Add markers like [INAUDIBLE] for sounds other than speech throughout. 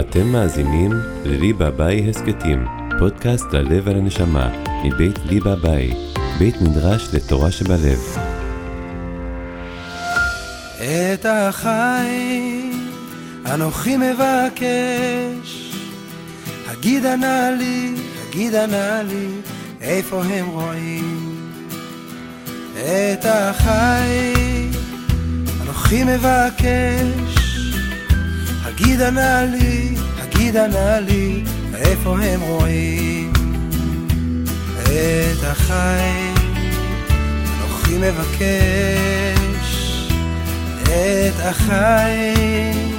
אתם מאזינים לליבה ביי הסכתים, פודקאסט ללב ולנשמה, מבית ליבה ביי, בית מדרש לתורה שבלב. את החיים אנוכי מבקש, הגידה נא לי, הגידה נא לי, איפה הם רואים? את החיים אנוכי מבקש, הגידה נא לי, הגידה נא לי, איפה הם רואים את החיים? אנוכי מבקש, את החיים.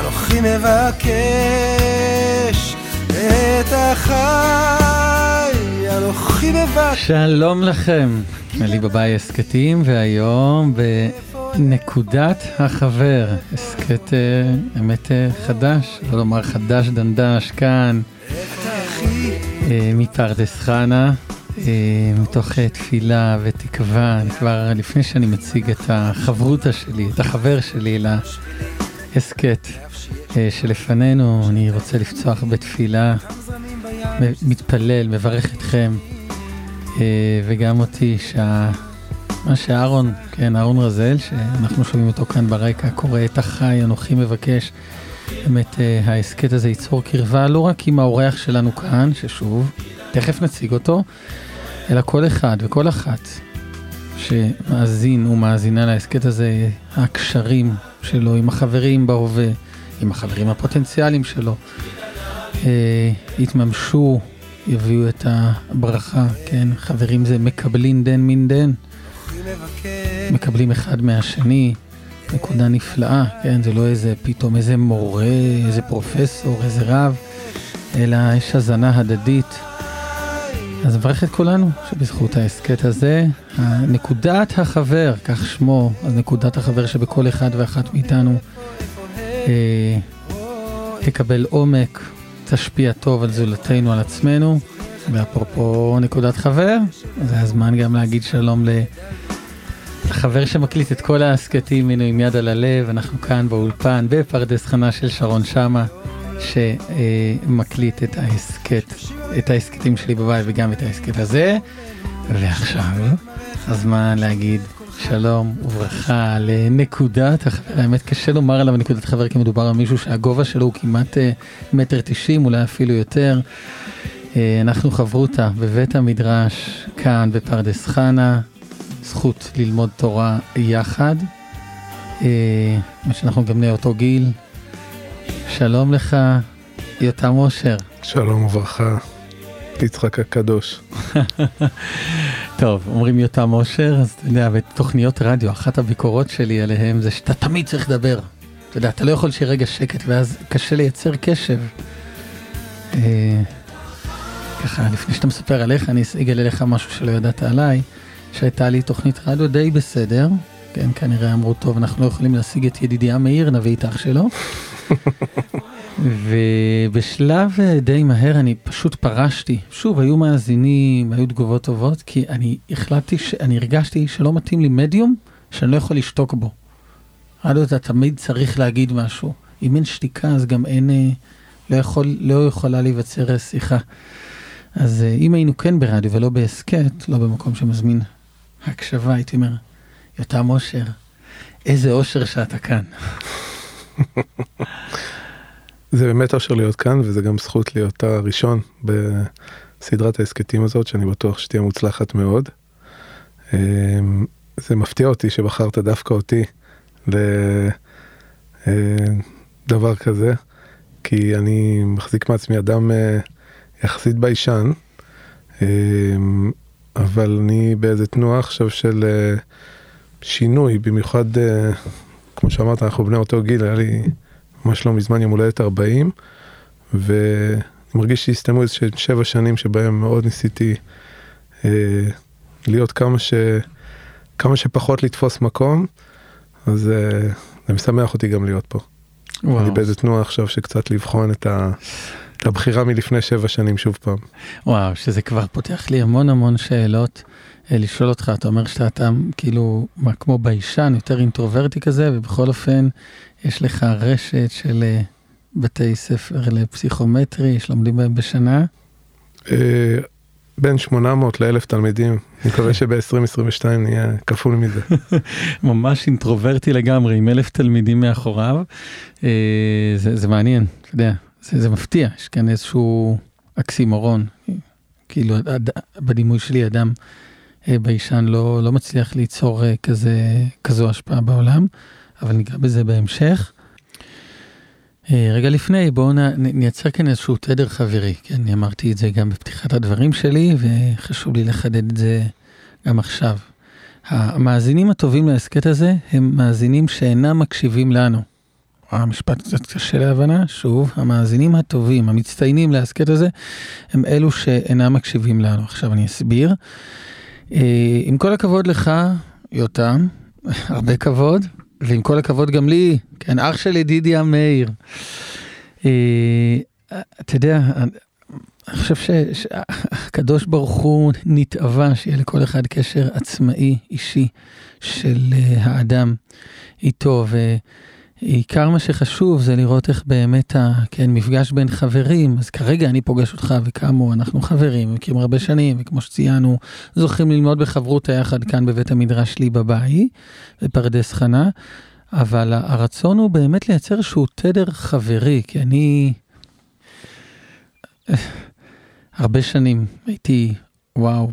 אנוכי מבקש, את החי, אנוכי מבקש. שלום לכם, אלי בבאי הסכתים, והיום בנקודת החבר, הסכת אה, אמת אה, חדש, לא לומר חדש דנדש כאן, אה, מפרדס חנה, מתוך תפילה ותקווה, אני כבר לפני שאני מציג את החברותא שלי, את החבר שלי להסכת שלפנינו, אני רוצה לפצוח בתפילה, מתפלל, מברך אתכם. וגם אותי, שה... מה שאהרון, כן, אהרון רזל, שאנחנו שומעים אותו כאן ברקע, קורא את החי, אנוכי מבקש. באמת אה, ההסכת הזה ייצור קרבה לא רק עם האורח שלנו כאן, ששוב, תכף נציג אותו, אלא כל אחד וכל אחת שמאזין ומאזינה להסכת הזה, הקשרים שלו עם החברים בהווה, עם החברים הפוטנציאליים שלו, אה, יתממשו, יביאו את הברכה, כן? חברים זה מקבלים דן מן דן, מקבלים אחד מהשני, נקודה נפלאה, כן? זה לא איזה פתאום איזה מורה, איזה פרופסור, איזה רב, אלא יש הזנה הדדית. אז מברך את כולנו שבזכות ההסכת הזה, נקודת החבר, כך שמו, אז נקודת החבר שבכל אחד ואחת מאיתנו אה, תקבל עומק, תשפיע טוב על זולתנו, על עצמנו. ואפרופו נקודת חבר, זה הזמן גם להגיד שלום לחבר שמקליט את כל ההסכתים, הנה עם יד על הלב, אנחנו כאן באולפן בפרדס חנה של שרון שמה, שמקליט את ההסכת, את ההסכתים שלי בבית וגם את ההסכת הזה. ועכשיו, הזמן להגיד שלום וברכה לנקודת החבר, האמת קשה לומר עליו נקודת חבר כי מדובר על מישהו שהגובה שלו הוא כמעט אה, מטר תשעים, אולי אפילו יותר. אה, אנחנו חברותא בבית המדרש כאן בפרדס חנה, זכות ללמוד תורה יחד, אה, מה שאנחנו גם בני אותו גיל. שלום לך, יותם אושר. שלום וברכה, יצחק הקדוש. [LAUGHS] טוב, אומרים יותם אושר, אז אתה יודע, בתוכניות רדיו, אחת הביקורות שלי עליהם זה שאתה תמיד צריך לדבר. אתה יודע, אתה לא יכול שיהיה רגע שקט, ואז קשה לייצר קשב. אה, ככה, לפני שאתה מספר עליך, אני אגלה לך משהו שלא ידעת עליי, שהייתה לי תוכנית רדיו די בסדר. כן, כנראה אמרו, טוב, אנחנו לא יכולים להשיג את ידידיה מאיר, נביא את אח שלו. ובשלב אה, די מהר אני פשוט פרשתי. שוב, היו מאזינים, היו תגובות טובות, כי אני החלטתי. אני הרגשתי שלא מתאים לי מדיום שאני לא יכול לשתוק בו. רדיו אתה תמיד צריך להגיד משהו. אם אין שתיקה אז גם אין, אה, לא, יכול, לא יכולה להיווצר שיחה. אז אה, אם היינו כן ברדיו ולא בהסכת, לא במקום שמזמין הקשבה, הייתי אומר, יותם אושר, איזה אושר שאתה כאן. [LAUGHS] זה באמת אושר להיות כאן וזה גם זכות להיות הראשון בסדרת ההסכתים הזאת שאני בטוח שתהיה מוצלחת מאוד. אמ, זה מפתיע אותי שבחרת דווקא אותי לדבר כזה כי אני מחזיק מעצמי אדם אה, יחסית ביישן אמ, אבל אני באיזה תנועה עכשיו של אה, שינוי במיוחד אה, כמו שאמרת אנחנו בני אותו גיל היה לי. ממש לא מזמן יום הולדת 40, ואני מרגיש שהסתיימו איזה שבע שנים שבהם מאוד ניסיתי אה, להיות כמה, ש... כמה שפחות לתפוס מקום, אז אה, זה משמח אותי גם להיות פה. וואו. אני באיזה תנועה עכשיו שקצת לבחון את, ה... את הבחירה מלפני שבע שנים שוב פעם. וואו, שזה כבר פותח לי המון המון שאלות. לשאול אותך, אתה אומר שאתה אתה כאילו, מה, כמו ביישן, יותר אינטרוברטי כזה, ובכל אופן, יש לך רשת של בתי ספר לפסיכומטרי שלומדים בהם בשנה? אה, בין 800 ל-1000 תלמידים, אני מקווה שב-2022 נהיה כפול מזה. [LAUGHS] ממש אינטרוברטי לגמרי, עם אלף תלמידים מאחוריו. אה, זה, זה מעניין, אתה יודע, זה, זה מפתיע, יש כאן איזשהו אקסימורון. כאילו, אד, בדימוי שלי אדם אה, ביישן לא, לא מצליח ליצור אה, כזה, כזו השפעה בעולם, אבל ניגע בזה בהמשך. אה, רגע לפני, בואו נייצר כאן איזשהו תדר חברי, כן, אני אמרתי את זה גם בפתיחת הדברים שלי, וחשוב לי לחדד את זה גם עכשיו. המאזינים הטובים להסכת הזה הם מאזינים שאינם מקשיבים לנו. המשפט קצת קשה להבנה, שוב, המאזינים הטובים, המצטיינים להסכת הזה, הם אלו שאינם מקשיבים לנו. עכשיו אני אסביר. אה, עם כל הכבוד לך, יותם, [LAUGHS] הרבה כבוד, ועם כל הכבוד גם לי, כן, אח של ידידיה מאיר. אה, אתה יודע, אני חושב שהקדוש ברוך הוא נתאווה שיהיה לכל אחד קשר עצמאי, אישי, של אה, האדם איתו, ועיקר מה שחשוב זה לראות איך באמת, ה, כן, בין חברים, אז כרגע אני פוגש אותך וכאמור, אנחנו חברים, מכירים הרבה שנים, וכמו שציינו, זוכים ללמוד בחברותה יחד כאן בבית המדרש לי בבית, בפרדס חנה. אבל הרצון הוא באמת לייצר איזשהו תדר חברי, כי אני הרבה שנים הייתי, וואו,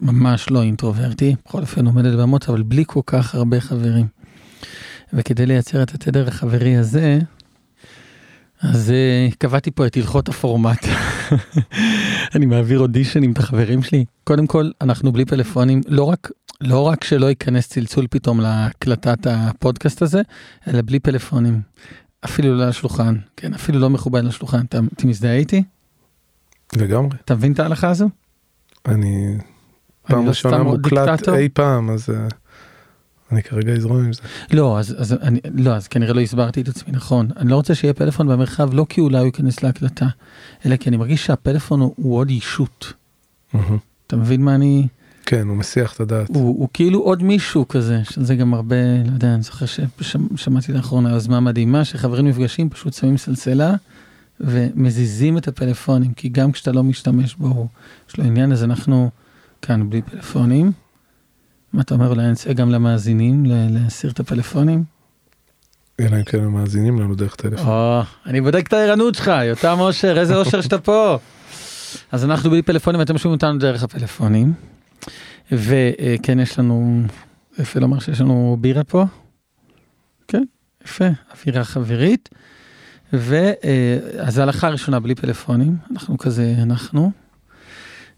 ממש לא אינטרוברטי, בכל אופן עומד על במות, אבל בלי כל כך הרבה חברים. וכדי לייצר את התדר החברי הזה, אז uh, קבעתי פה את הלכות הפורמט. [LAUGHS] אני מעביר אודישנים את החברים שלי. קודם כל, אנחנו בלי פלאפונים, לא רק לא רק שלא ייכנס צלצול פתאום להקלטת הפודקאסט הזה, אלא בלי פלאפונים. אפילו לא לשולחן, כן, אפילו לא מכובד לשולחן. אתה, אתה מזדהה איתי? לגמרי. אתה מבין את ההלכה הזו? אני פעם לא ראשונה מוקלט אי פעם, אז uh, אני כרגע אזרום עם זה. לא אז, אז, אני, לא, אז כנראה לא הסברתי את עצמי נכון. אני לא רוצה שיהיה פלאפון במרחב, לא כי אולי הוא ייכנס להקלטה, אלא כי אני מרגיש שהפלאפון הוא, הוא עוד ישות. Mm-hmm. אתה מבין מה אני... כן, הוא מסיח את הדעת. הוא, הוא כאילו עוד מישהו כזה, שזה גם הרבה, לא יודע, אני זוכר ששמעתי לאחרונה יוזמה מדהימה, שחברים נפגשים, פשוט שמים סלסלה ומזיזים את הפלאפונים, כי גם כשאתה לא משתמש בו, יש לו עניין, אז אנחנו כאן בלי פלאפונים. מה אתה אומר, אולי נצא גם למאזינים להסיר את הפלאפונים? אלא אם כן הם מאזינים לנו דרך טלפון. אני בודק את הערנות שלך, יותם אושר, איזה אושר שאתה פה. אז אנחנו בלי פלאפונים, אתם שומעים אותנו דרך הפלאפונים. וכן, יש לנו, יפה לומר שיש לנו בירה פה. כן, יפה, אווירה חברית. ואז ההלכה הראשונה בלי פלאפונים, אנחנו כזה, אנחנו.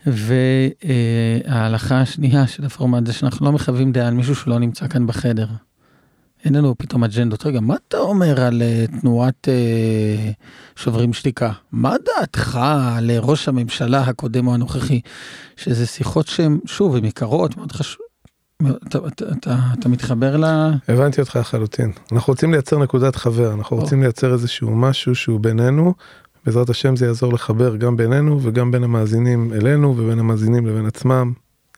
וההלכה השנייה של הפורמט זה שאנחנו לא מחווים דעה על מישהו שלא נמצא כאן בחדר. אין לנו פתאום אג'נדות. רגע, מה אתה אומר על uh, תנועת uh, שוברים שתיקה? מה דעתך על ראש הממשלה הקודם או הנוכחי? שזה שיחות שהן, שוב, הן יקרות, מאוד חשוב. אתה, אתה, אתה, אתה מתחבר ל... הבנתי אותך לחלוטין. אנחנו רוצים לייצר נקודת חבר, אנחנו או. רוצים לייצר איזשהו משהו שהוא בינינו. בעזרת השם זה יעזור לחבר גם בינינו וגם בין המאזינים אלינו ובין המאזינים לבין עצמם,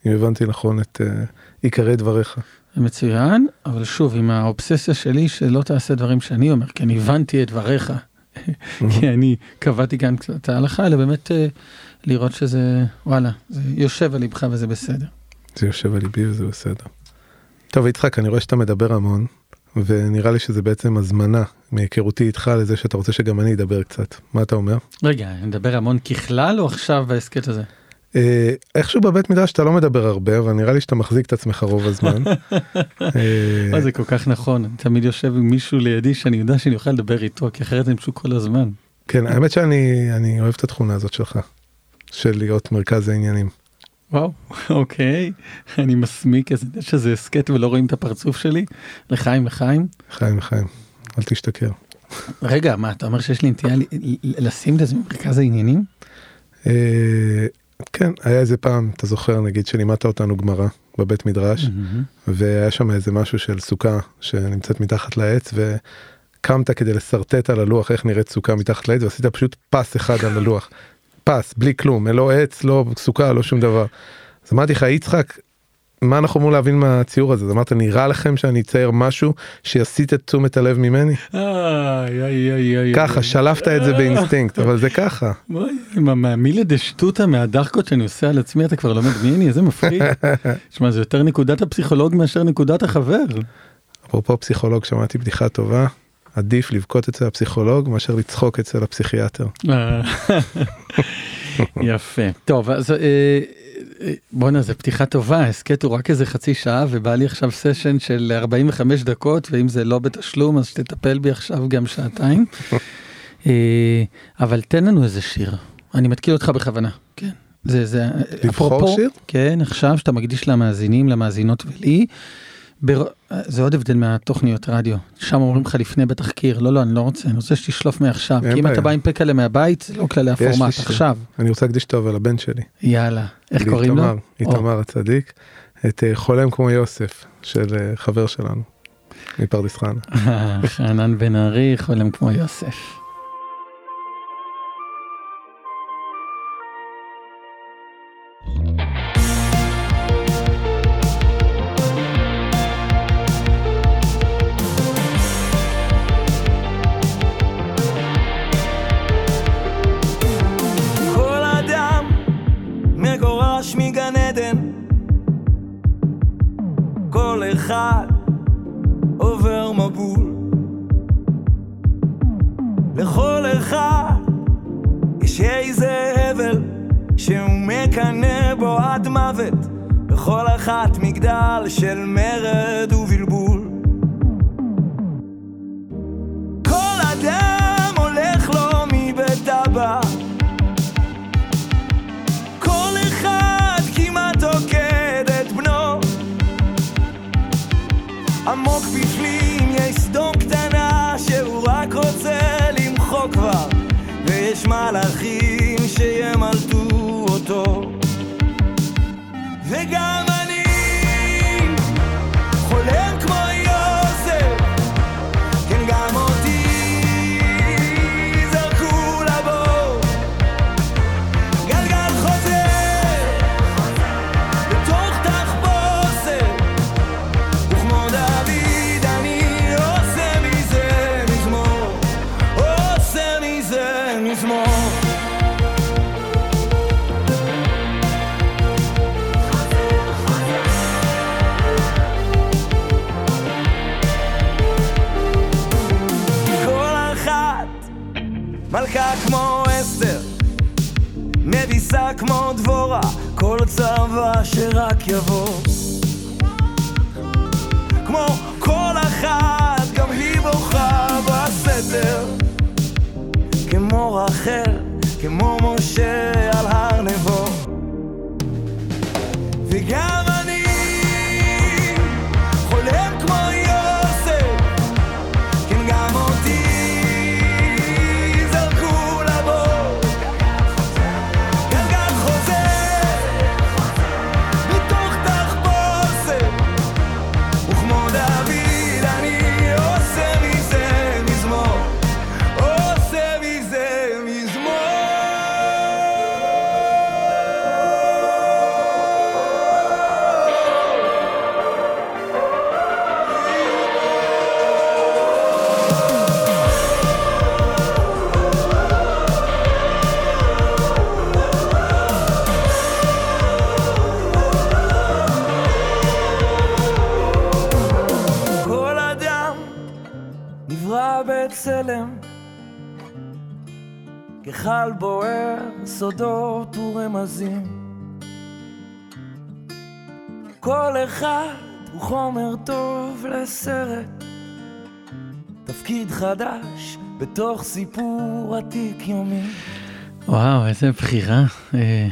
אם הבנתי נכון את uh, עיקרי דבריך. מצוין, אבל שוב, עם האובססיה שלי שלא תעשה דברים שאני אומר, כי אני הבנתי את דבריך, [LAUGHS] כי אני קבעתי כאן את ההלכה, אלא באמת uh, לראות שזה, וואלה, זה יושב על ליבך וזה בסדר. זה יושב על ליבי וזה בסדר. טוב, יצחק, אני רואה שאתה מדבר המון, ונראה לי שזה בעצם הזמנה מהיכרותי איתך לזה שאתה רוצה שגם אני אדבר קצת. מה אתה אומר? רגע, אני מדבר המון ככלל או עכשיו בהסכת הזה? אה, איכשהו בבית מדרש אתה לא מדבר הרבה אבל נראה לי שאתה מחזיק את עצמך רוב הזמן. [LAUGHS] אה, זה כל כך נכון אני תמיד יושב עם מישהו לידי שאני יודע שאני אוכל לדבר איתו כי אחרת אני פשוט כל הזמן. כן האמת שאני אני אוהב את התכונה הזאת שלך של להיות מרכז העניינים. וואו [LAUGHS] אוקיי אני מסמיק אז שזה הסכת ולא רואים את הפרצוף שלי לחיים לחיים. חיים לחיים אל תשתכר. רגע מה אתה אומר שיש לי נטייה לשים את זה במרכז העניינים? אה, כן, היה איזה פעם, אתה זוכר, נגיד, שלימדת אותנו גמרא בבית מדרש. והיה שם איזה משהו של סוכה שנמצאת מתחת לעץ, וקמת כדי לשרטט על הלוח איך נראית סוכה מתחת לעץ, ועשית פשוט פס אחד על הלוח. פס, בלי כלום, לא עץ, לא סוכה, לא שום דבר. אז אמרתי לך, יצחק, מה אנחנו אמורים להבין מהציור הזה? אז אמרת, נראה לכם שאני אצייר משהו שיסיט את תשומת הלב ממני? ככה, שלפת את זה באינסטינקט, אבל זה ככה. מהמילה דשטותא מהדחקות שאני עושה על עצמי אתה כבר לא מדמיין איזה מפחיד. [LAUGHS] שמע זה יותר נקודת הפסיכולוג מאשר נקודת החבר. אפרופו פסיכולוג, שמעתי בדיחה טובה. עדיף לבכות אצל הפסיכולוג מאשר לצחוק אצל הפסיכיאטר. [LAUGHS] יפה. טוב, אז אה, אה, בואנה, זו פתיחה טובה, הסכת הוא רק איזה חצי שעה ובא לי עכשיו סשן של 45 דקות, ואם זה לא בתשלום אז שתטפל בי עכשיו גם שעתיים. [LAUGHS] אה, אבל תן לנו איזה שיר, אני מתקיל אותך בכוונה, כן. זה, זה, לבחור אפרופו, שיר? כן, עכשיו שאתה מקדיש למאזינים, למאזינות ולי. בר... זה עוד הבדל מהתוכניות רדיו, שם אומרים לך לפני בתחקיר, לא לא אני לא רוצה, אני רוצה שתשלוף מעכשיו, כי אם אתה. בא עם פקלה מהבית זה לא כללי הפורמט. עכשיו, אני רוצה להקדיש טוב על הבן שלי. יאללה, איך קוראים לו? איתמר הצדיק. את אה, חולם כמו יוסף של אה, חבר שלנו מפרדס חנה. [LAUGHS] חנן בן ארי, חולם כמו יוסף. עד מוות בכל אחת מגדל של מרד ובלבול. כל אדם הולך לו מבית אבא. כל אחד כמעט עוקד את בנו. עמוק בפנים יש סדום קטנה שהוא רק רוצה למחוק כבר ויש מלאכים שימלטו אותו וגם דבורה, כל צבא שרק יבוא. כמו כל אחת, גם היא בוכה בסתר. כמו רחל, כמו משה על הר נבו. וגם כחל בוער סודות ורמזים כל אחד הוא חומר טוב לסרט תפקיד חדש בתוך סיפור עתיק יומי וואו, איזה בחירה. אה,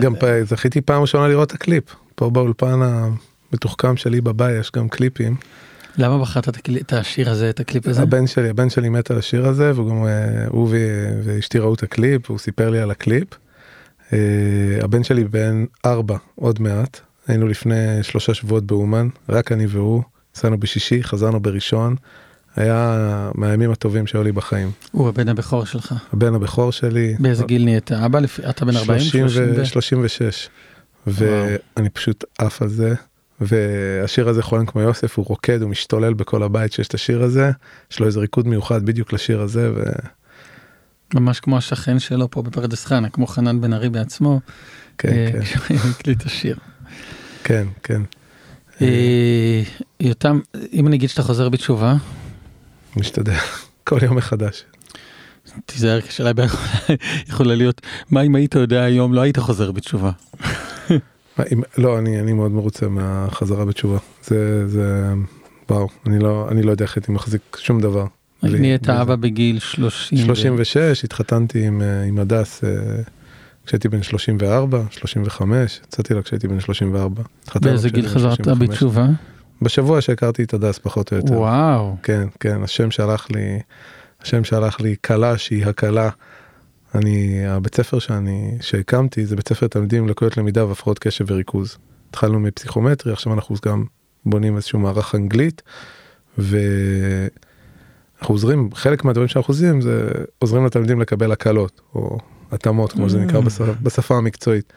גם פ- זכיתי פעם ראשונה לראות את הקליפ. פה באולפן המתוחכם שלי בבית יש גם קליפים. למה בחרת את הקלי- את השיר הזה, את הקליפ הזה? הבן שלי, הבן שלי מת על השיר הזה, והוא גם, אה, הוא ו- ואשתי ראו את הקליפ, והוא סיפר לי על הקליפ. אה, הבן שלי בן ארבע, עוד מעט. היינו לפני שלושה שבועות באומן, רק אני והוא. נסענו בשישי, חזרנו בראשון. היה מהימים הטובים שהיו לי בחיים. הוא הבן הבכור שלך. הבן הבכור שלי. באיזה גיל נהיית? אבא, אתה בן 40? 30 ו- 30 ו- 36. ואני פשוט עף על זה. והשיר הזה חולם כמו יוסף הוא רוקד הוא משתולל בכל הבית שיש את השיר הזה יש לו איזה ריקוד מיוחד בדיוק לשיר הזה ו... ממש כמו השכן שלו פה בפרדס חנה, כמו חנן בן ארי בעצמו, כן, אה, כן, [LAUGHS] כשהוא הקליט את השיר. כן, כן, אה, יותם, אם אני אגיד שאתה חוזר בתשובה, משתדל, [LAUGHS] כל יום מחדש. תיזהר, כי השאלה הבאה יכולה- יכולה להיות, מה אם היית יודע היום לא היית חוזר בתשובה. אם, לא, אני, אני מאוד מרוצה מהחזרה בתשובה. זה, זה, וואו, אני לא, אני לא יודע איך הייתי מחזיק שום דבר. בלי- נהיית בלי זה. אבא בגיל 30. ו- 36, התחתנתי עם, אה, עם הדס אה, כשהייתי בן 34, 35, יצאתי לה כשהייתי בן 34. התחתנו באיזה גיל חזרת 35. בתשובה? בשבוע שהכרתי את הדס פחות או יותר. וואו. כן, כן, השם שהלך לי, השם שהלך לי כלה שהיא הקלה. אני, הבית ספר שאני, שהקמתי זה בית ספר תלמידים עם לקויות למידה והפרעות קשב וריכוז. התחלנו מפסיכומטרי, עכשיו אנחנו גם בונים איזשהו מערך אנגלית, ואנחנו עוזרים, חלק מהדברים שאנחנו עושים זה עוזרים לתלמידים לקבל הקלות, או התאמות, כמו שזה נקרא בשפה, בשפה המקצועית.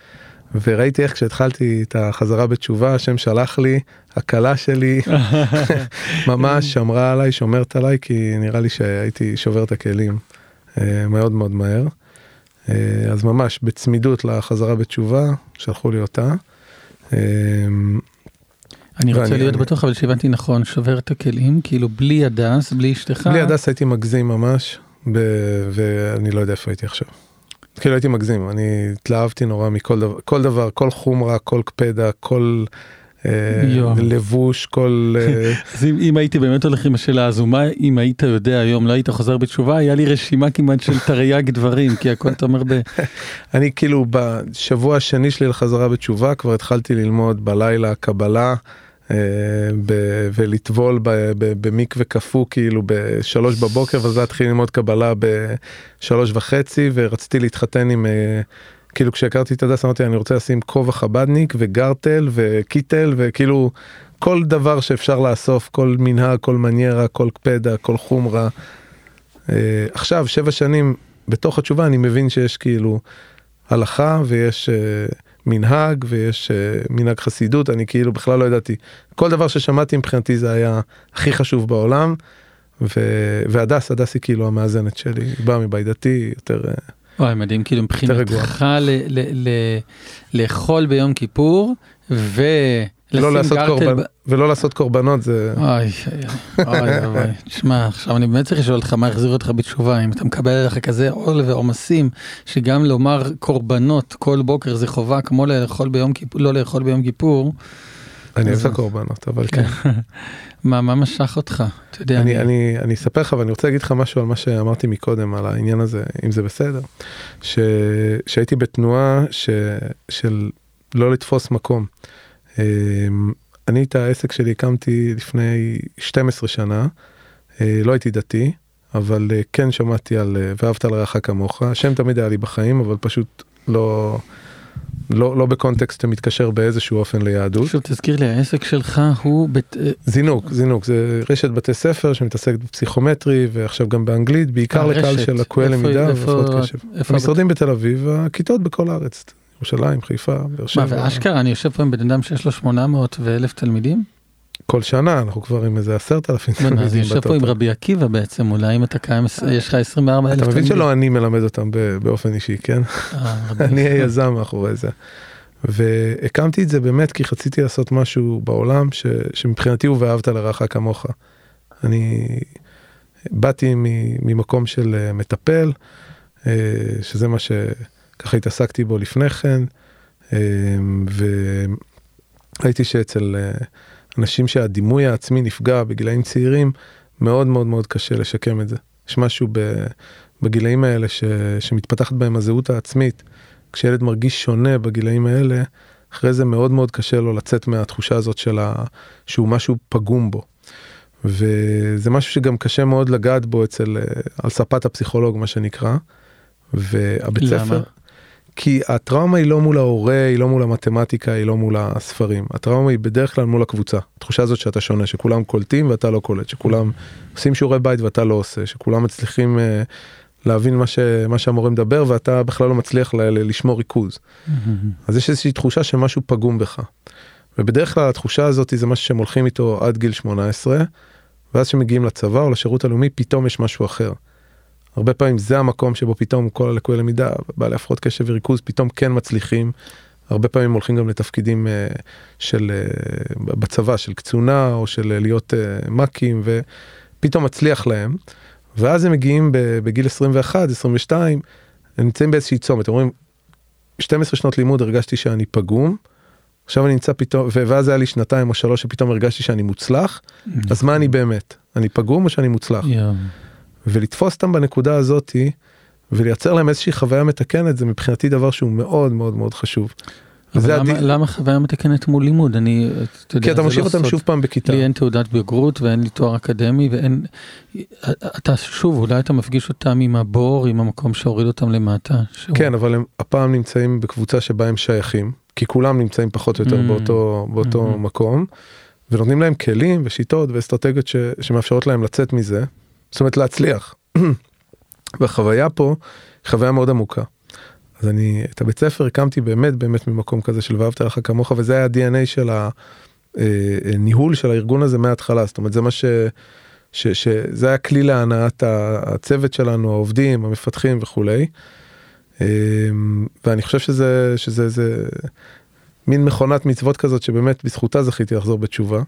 וראיתי איך כשהתחלתי את החזרה בתשובה, השם שלח לי, הקלה שלי [LAUGHS] ממש שמרה עליי, שומרת עליי, כי נראה לי שהייתי שובר את הכלים אה, מאוד מאוד מהר. אה, אז ממש בצמידות לחזרה בתשובה, שלחו לי אותה. אה, אני רוצה להיות אני- בטוח אבל שהבנתי נכון, שובר את הכלים, כאילו בלי הדס, בלי אשתך. בלי הדס הייתי מגזים ממש, ב- ואני לא יודע איפה הייתי עכשיו. כאילו הייתי מגזים, אני התלהבתי נורא מכל דבר, כל דבר, כל חומרה, כל קפדה, כל. לבוש, כל... אה, [LAUGHS] אז אם, אם הייתי באמת הולך עם השאלה הזו, מה אם היית יודע היום, לא היית חוזר בתשובה, היה לי רשימה כמעט של תרי"ג דברים, כי הכל אתה אומר ב... [LAUGHS] אני כאילו בשבוע השני שלי לחזרה בתשובה כבר התחלתי ללמוד בלילה קבלה אה, ב- ולטבול ב- ב- במקווה קפוא כאילו בשלוש בבוקר ואז להתחיל ללמוד קבלה בשלוש וחצי ורציתי להתחתן עם אה, כאילו כשהכרתי את הדס אמרתי אני רוצה לשים כובע חבדניק וגרטל וקיטל וכאילו כל דבר שאפשר לאסוף כל מנהג כל מניירה כל קפדה כל חומרה. אה, עכשיו שבע שנים בתוך התשובה אני מבין שיש כאילו הלכה ויש uh, מנהג ויש uh, מנהג חסידות אני כאילו בכלל לא ידעתי כל דבר ששמעתי מבחינתי זה היה הכי חשוב בעולם. והדס הדס היא כאילו המאזנת שלי היא באה מבית דתי יותר אה, וואי, מדהים, כאילו. מבחינתך לאכול ביום כיפור, ולשים לא לעשות. קורבן, ב- ולא לעשות קורבנות זה אוי, אוי, אוי, תשמע, [LAUGHS] עכשיו אני באמת צריך לשאול אותך מה החזיר אותך בתשובה, אם אתה מקבל עליך כזה עול ועומסים, שגם לומר קורבנות כל בוקר זה חובה, כמו לאכול ביום כיפור, לא לאכול ביום כיפור, אני אוהב את הקורבנות אבל כן. [LAUGHS] מה, מה משך אותך? אתה יודע, אני, אני, אני אספר לך ואני רוצה להגיד לך משהו על מה שאמרתי מקודם על העניין הזה אם זה בסדר. ש, שהייתי בתנועה ש, של לא לתפוס מקום. אמ, אני את העסק שלי הקמתי לפני 12 שנה, אה, לא הייתי דתי, אבל אה, כן שמעתי על אה, ואהבת לרעך כמוך, השם תמיד היה לי בחיים אבל פשוט לא, לא, לא בקונטקסט שמתקשר באיזשהו אופן ליהדות. פשוט תזכיר לי, העסק שלך הוא, בת... זינוק, זינוק, זה רשת בתי ספר שמתעסקת בפסיכומטרי ועכשיו גם באנגלית, בעיקר אה, לקהל. של לקויי למידה והפרעות קשב. איפה המשרדים בתל אביב, הכיתות בכל הארץ, ירושלים, חיפה, באר מה, שבע. ואשכרה, אני יושב פה עם בן אדם שיש לו 800 ואלף תלמידים? כל שנה אנחנו כבר עם איזה עשרת אלפים בוא'נה, אז תלמידים יושב פה עם. רבי עקיבא בעצם, אולי אם אתה קיים, יש לך 24 אלף אתה תלמידים. מבין שלא אני מלמד אותם באופן אישי, כן? אה, [LAUGHS] אני. היזם מאחורי זה. והקמתי את זה באמת כי רציתי לעשות משהו בעולם ש, שמבחינתי הוא ואהבת לרעך כמוך. אני באתי ממקום של אה, מטפל, אה, שזה מה שככה התעסקתי בו לפני כן, וראיתי שאצל אנשים שהדימוי העצמי נפגע בגילאים צעירים, מאוד מאוד מאוד קשה לשקם את זה. יש משהו בגילאים האלה ש, שמתפתחת בהם הזהות העצמית. כשילד מרגיש שונה בגילאים האלה, אחרי זה מאוד מאוד קשה לו לצאת מהתחושה הזאת של ה... שהוא משהו פגום בו. וזה משהו שגם קשה מאוד לגעת בו אצל, אה, על ספת הפסיכולוג מה שנקרא. והבית למה? ספר, כי הטראומה היא לא מול ההורה, היא לא מול המתמטיקה, היא לא מול הספרים. הטראומה היא בדרך כלל מול הקבוצה. התחושה הזאת שאתה שונה, שכולם קולטים ואתה לא קולט, שכולם עושים שיעורי בית ואתה לא עושה, שכולם מצליחים אה, להבין מה, ש, מה שהמורה מדבר ואתה בכלל לא מצליח ל, ל, לשמור ריכוז. אז יש איזושהי תחושה שמשהו פגום בך. ובדרך כלל התחושה הזאת זה משהו שהם הולכים איתו עד גיל 18, ואז כשמגיעים לצבא או לשירות הלאומי פתאום יש משהו אחר. הרבה פעמים זה המקום שבו פתאום כל הלקויי למידה, בעלי הפרעות קשב וריכוז פתאום כן מצליחים. הרבה פעמים הולכים גם לתפקידים uh, של uh, בצבא של קצונה או של uh, להיות uh, מ"כים ופתאום מצליח להם. ואז הם מגיעים בגיל 21 22 הם נמצאים באיזושהי צומת אומרים 12 שנות לימוד הרגשתי שאני פגום. עכשיו אני נמצא פתאום ואז היה לי שנתיים או שלוש שפתאום הרגשתי שאני מוצלח אז מה אני באמת אני פגום או שאני מוצלח יואו. ולתפוס אותם בנקודה הזאתי ולייצר להם איזושהי חוויה מתקנת זה מבחינתי דבר שהוא מאוד מאוד מאוד חשוב. אבל למה, הדי- למה חוויה מתקנת מול לימוד? אני, אתה יודע, כי אתה ממשיך לא אותם סוד. שוב פעם בכיתה. לי אין תעודת בגרות ואין לי תואר אקדמי ואין... אתה שוב, אולי אתה מפגיש אותם עם הבור, עם המקום שהוריד אותם למטה. שהוא- כן אבל הם הפעם נמצאים בקבוצה שבה הם שייכים כי כולם נמצאים פחות או יותר Mm. באותו באותו Mhm. מקום ונותנים להם כלים ושיטות ואסטרטגיות ש, שמאפשרות להם לצאת מזה זאת אומרת להצליח. [CLEARS THROAT] והחוויה פה חוויה מאוד עמוקה. אז אני את הבית ספר הקמתי באמת באמת ממקום כזה של ואהבת לך כמוך וזה היה ה-DNA של הניהול של הארגון הזה מההתחלה זאת אומרת זה מה ש... ש, שזה היה כלי להנעת הצוות שלנו העובדים המפתחים וכולי. אמ, ואני חושב שזה שזה זה מין מכונת מצוות כזאת שבאמת בזכותה זכיתי לחזור בתשובה.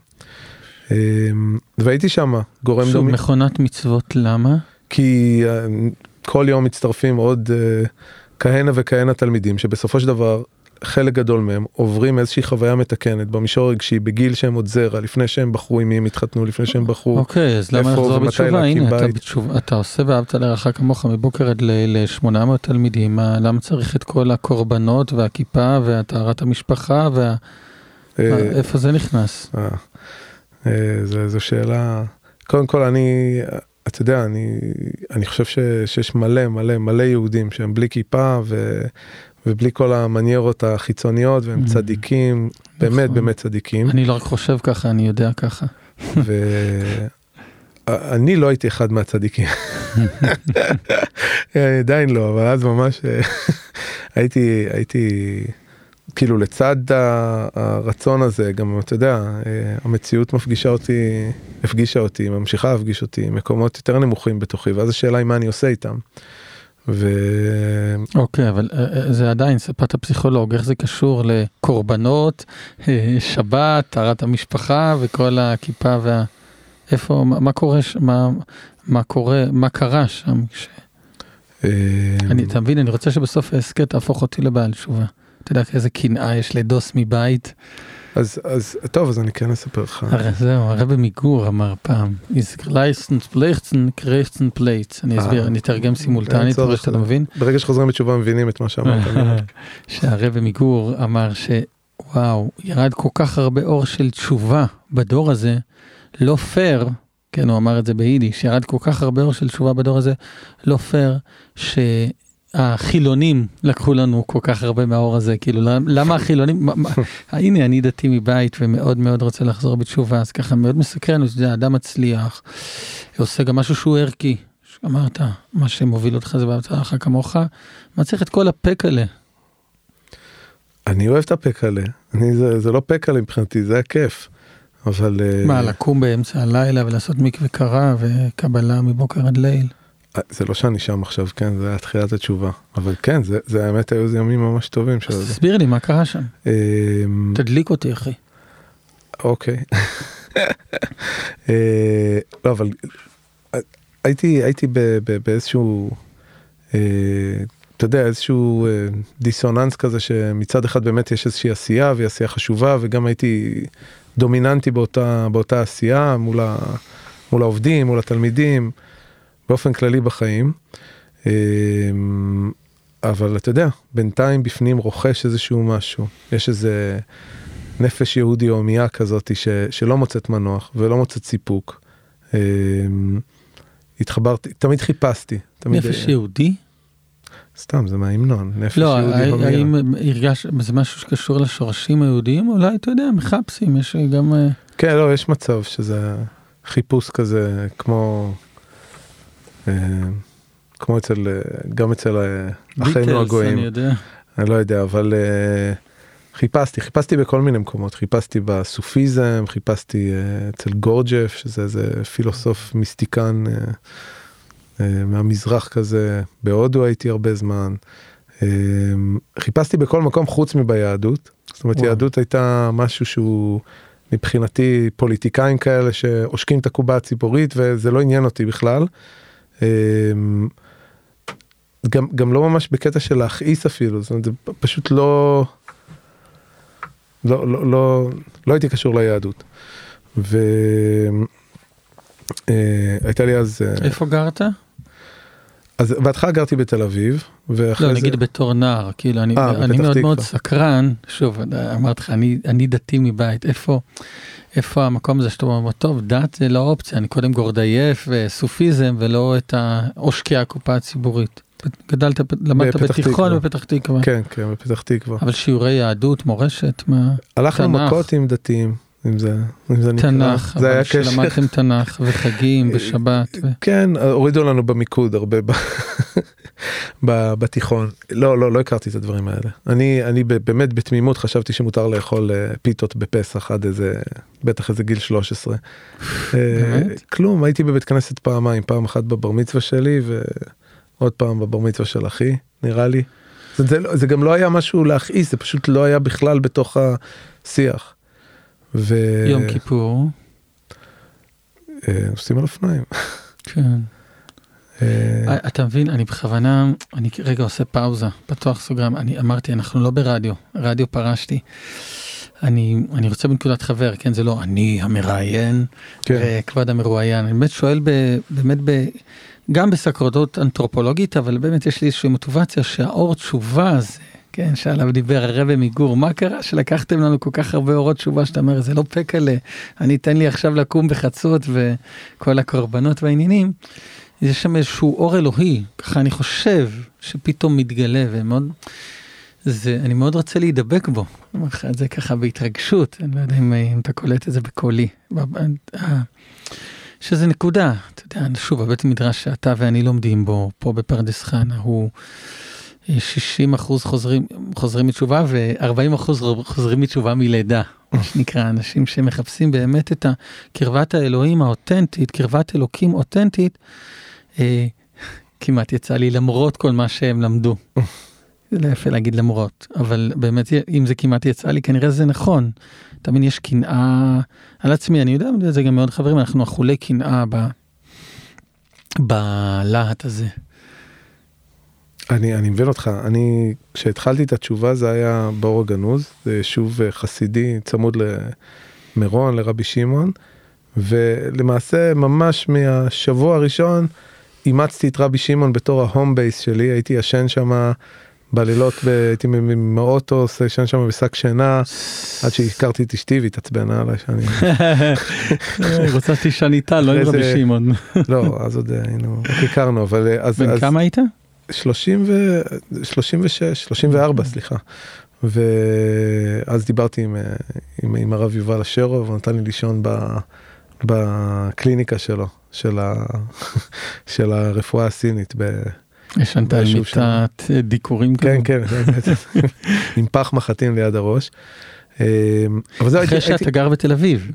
והייתי שם גורם שוב, דומי מכונת מצוות, למה? כי אה, כל יום מצטרפים עוד אה, כהנה וכהנה תלמידים שבסופו של דבר חלק גדול מהם עוברים איזושהי חוויה מתקנת במישור הרגשי בגיל שהם עוד זרע לפני שהם בחרו עם מי הם התחתנו לפני שהם בחרו. אוקיי, אז למה לחזור בתשובה? הנה, אתה. בתשובה, אתה עושה ואהבת לרעך כמוך מבוקר עד ליל 800 תלמידים, מה- למה צריך את כל הקורבנות והכיפה והטהרת המשפחה, וה- אה, איפה זה נכנס? אה, זה- זו שאלה, קודם כל אני, אתה יודע, אני, אני חושב ש, שיש מלא מלא מלא יהודים שהם בלי כיפה ו, ובלי כל המניירות החיצוניות והם Mm. צדיקים, באמת נכון. באמת צדיקים. אני לא רק חושב ככה, אני יודע ככה. ואני [LAUGHS] לא הייתי אחד מהצדיקים. [LAUGHS] אה, עדיין לא, אבל אז ממש אה, [LAUGHS] הייתי, הייתי, כאילו לצד הרצון הזה, גם אתה יודע, אה, המציאות מפגישה אותי, הפגישה אותי, ממשיכה להפגיש אותי, מקומות יותר נמוכים בתוכי, ואז השאלה היא מה אני עושה איתם. ו... אוקיי, אבל אה, אה, זה עדיין ספת הפסיכולוג, איך זה קשור לקורבנות, שבת, טהרת המשפחה וכל הכיפה וה... איפה, מה, מה קורה, ש- מה, מה קורה, מה קרה שם? אה, אני, אתה מבין, אני רוצה שבסוף ההסכת תהפוך אותי לבעל תשובה. אתה יודע איזה קנאה יש לדוס מבית? אז, אז טוב, אז אני כן אספר לך. הרי זהו, הרבי מגור אמר פעם. אני אסביר, אה. אני אתרגם סימולטנית. פשוט שאתה מבין? ברגע שחוזרים בתשובה מבינים את מה שאמרת. [LAUGHS] שהרבי מגור אמר שוואו, ירד כל כך הרבה אור של תשובה בדור הזה, לא פייר, כן, הוא אמר את זה ביידיש, ירד כל כך הרבה אור של תשובה בדור הזה, לא פייר, שהחילונים לקחו לנו כל כך הרבה מהאור הזה, כאילו, למ- למה החילונים, הנה, אני דתי מבית ומאוד מאוד רוצה לחזור בתשובה, אז ככה מאוד מסקרן, אתה יודע, אדם מצליח, עושה גם משהו שהוא ערכי. אמרת, מה שמוביל אותך זה לך כמוך, מה צריך את כל הפקלה? אני אוהב את הפקלה, אני, זה, זה לא פקלה מבחינתי, זה הכיף. אבל... אה, מה, לקום באמצע הלילה ולעשות מקווה קרה וקבלה מבוקר עד ליל? זה לא שאני שם עכשיו, כן, זה היה תחילת התשובה. אבל כן, זה, זה האמת היו ימים ממש טובים של זה. תסביר לי מה קרה שם. אמ, תדליק אותי, אחי. אוקיי. [LAUGHS] אה, לא, אבל אה, הייתי, הייתי ב- ב- באיזשהו, אה, אתה יודע, איזשהו דיסוננס כזה שמצד אחד באמת יש איזושהי עשייה והיא עשייה חשובה וגם הייתי דומיננטי באותה, באותה עשייה מול, ה, מול העובדים, מול התלמידים, באופן כללי בחיים. אה, אבל אתה יודע, בינתיים בפנים רוכש איזשהו משהו, יש איזה נפש יהודי הומייה כזאת ש, שלא מוצאת מנוח ולא מוצאת סיפוק. אה, התחברתי, תמיד חיפשתי. תמיד, נפש אה, יהודי? סתם, זה מההמנון, נפש לא, יהודי הומייה. האם הרגש, זה משהו שקשור לשורשים היהודיים? אולי, אתה יודע, מחפשים, יש גם... אה, כן, לא, יש מצב שזה חיפוש כזה כמו, אה, כמו אצל, אה, גם אצל אה, אחינו הגויים. אני יודע. אני לא יודע, אבל אה, חיפשתי, חיפשתי בכל מיני מקומות, חיפשתי בסופיזם, חיפשתי אה, אצל גורג'ף, שזה איזה פילוסוף מיסטיקן אה, אה, מהמזרח כזה, בהודו הייתי הרבה זמן. אה, חיפשתי בכל מקום חוץ מביהדות, זאת אומרת וואו. יהדות הייתה משהו שהוא מבחינתי פוליטיקאים כאלה שעושקים את הקובה הציבורית וזה לא עניין אותי בכלל. אה, גם, גם לא ממש בקטע של להכעיס אפילו, זאת אומרת, זה פשוט לא, לא, לא, לא, לא הייתי קשור ליהדות. והייתה לי אז, אה, איפה גרת? אז בהתחלה גרתי בתל אביב, ואחרי לא, זה, נגיד בתור נער, כאילו, אני, אה, אני מאוד מאוד תקווה. סקרן, שוב, אמרתי לך, אני, אני דתי מבית, איפה, איפה המקום הזה שאתה אומר, טוב, דת זה לא אופציה, אני קודם גורדייף וסופיזם ולא את עושקי הקופה הציבורית. גדלת, למדת בתיכון. בפתח תקווה, כן, כן, בפתח תקווה. אבל שיעורי יהדות, מורשת, מה? הלכנו תנ"ך. מכות עם דתיים, אם זה, אם זה נקרא. תנ"ך, זה היה אבל קשר. שלמדתם תנ"ך וחגים [LAUGHS] ושבת. ו... כן, הורידו לנו במיקוד הרבה [LAUGHS] ב... בתיכון. לא, לא, לא הכרתי את הדברים האלה. אני, אני באמת בתמימות חשבתי שמותר לאכול אה, פיתות בפסח עד איזה, בטח איזה גיל 13. אה, באמת? כלום, הייתי בבית כנסת פעמיים, פעם אחת בבר מצווה שלי ועוד פעם בבר מצווה של אחי, נראה לי. זה, זה, לא- זה גם לא היה משהו להכעיס, זה פשוט לא היה בכלל בתוך השיח. ו... יום כיפור, אה, עושים על אופניים. [LAUGHS] כן. אה, אתה מבין, אני בכוונה, אני רגע עושה פאוזה, פתוח סוגריים, אני אמרתי, אנחנו לא ברדיו, רדיו פרשתי. אני, אני רוצה בנקודת חבר, כן, זה לא אני המראיין, כן. וכבוד המרואיין, אני באמת שואל ב, באמת ב... גם בסקרנות אנתרופולוגית, אבל באמת יש לי איזושהי מוטיבציה שהאור תשובה הזה, כן, שעליו דיבר הרבי מגור, מה קרה שלקחתם לנו כל כך הרבה אורות תשובה שאתה אומר, זה לא פקלה, אני אתן לי עכשיו לקום בחצות וכל הקורבנות והעניינים. יש שם איזשהו אור אלוהי, ככה אני חושב שפתאום מתגלה ומאוד, זה, אני מאוד רוצה להידבק בו, אני אומר לך את זה ככה בהתרגשות, אני לא יודע אם, אם אתה קולט את זה בקולי. שזה נקודה, אתה יודע, שוב, הבית מדרש שאתה ואני לומדים בו, פה בפרדס חנה, הוא 60 אחוז חוזרים, מתשובה ו-40 אחוז חוזרים מתשובה מלידה, מה שנקרא, אנשים שמחפשים באמת את קרבת האלוהים האותנטית, קרבת אלוקים אותנטית, אה, כמעט יצא לי למרות כל מה שהם למדו. זה לא יפה להגיד למרות, אבל באמת אם זה כמעט יצא לי כנראה זה נכון. מבין יש קנאה על עצמי אני יודע, אני יודע את זה גם מאוד חברים אנחנו אכולי קנאה ב... בלהט הזה. אני, אני מבין אותך, אני, כשהתחלתי את התשובה זה היה באור הגנוז, זה יישוב אה, חסידי צמוד למירון, לרבי שמעון, ולמעשה ממש מהשבוע הראשון אימצתי את רבי שמעון בתור ההום בייס שלי, הייתי ישן שם בלילות, ב- הייתי עם- האוטו, ישן שם בשק שינה, עד שהכרתי את אשתי והתעצבנה עליי שאני, היא רוצה שתישן איתה, לא עם רבי שמעון. לא, אז עוד אה, היינו, רק הכרנו, אבל אה, אז, בן כמה היית? 30 ו... 36, 34 סליחה. ואז דיברתי עם, אה, עם, עם הרב יובל אשרוב, הוא נתן לי לישון ב, בקליניקה שלו, של, ה, [LAUGHS] של הרפואה הסינית. ב, ישנת על. מיטת אה, דיקורים כן, כזו? כן, [LAUGHS] עם פח מחטים ליד הראש. אה, זהו, אחרי הייתי, הייתי, שאתה גר בתל אביב.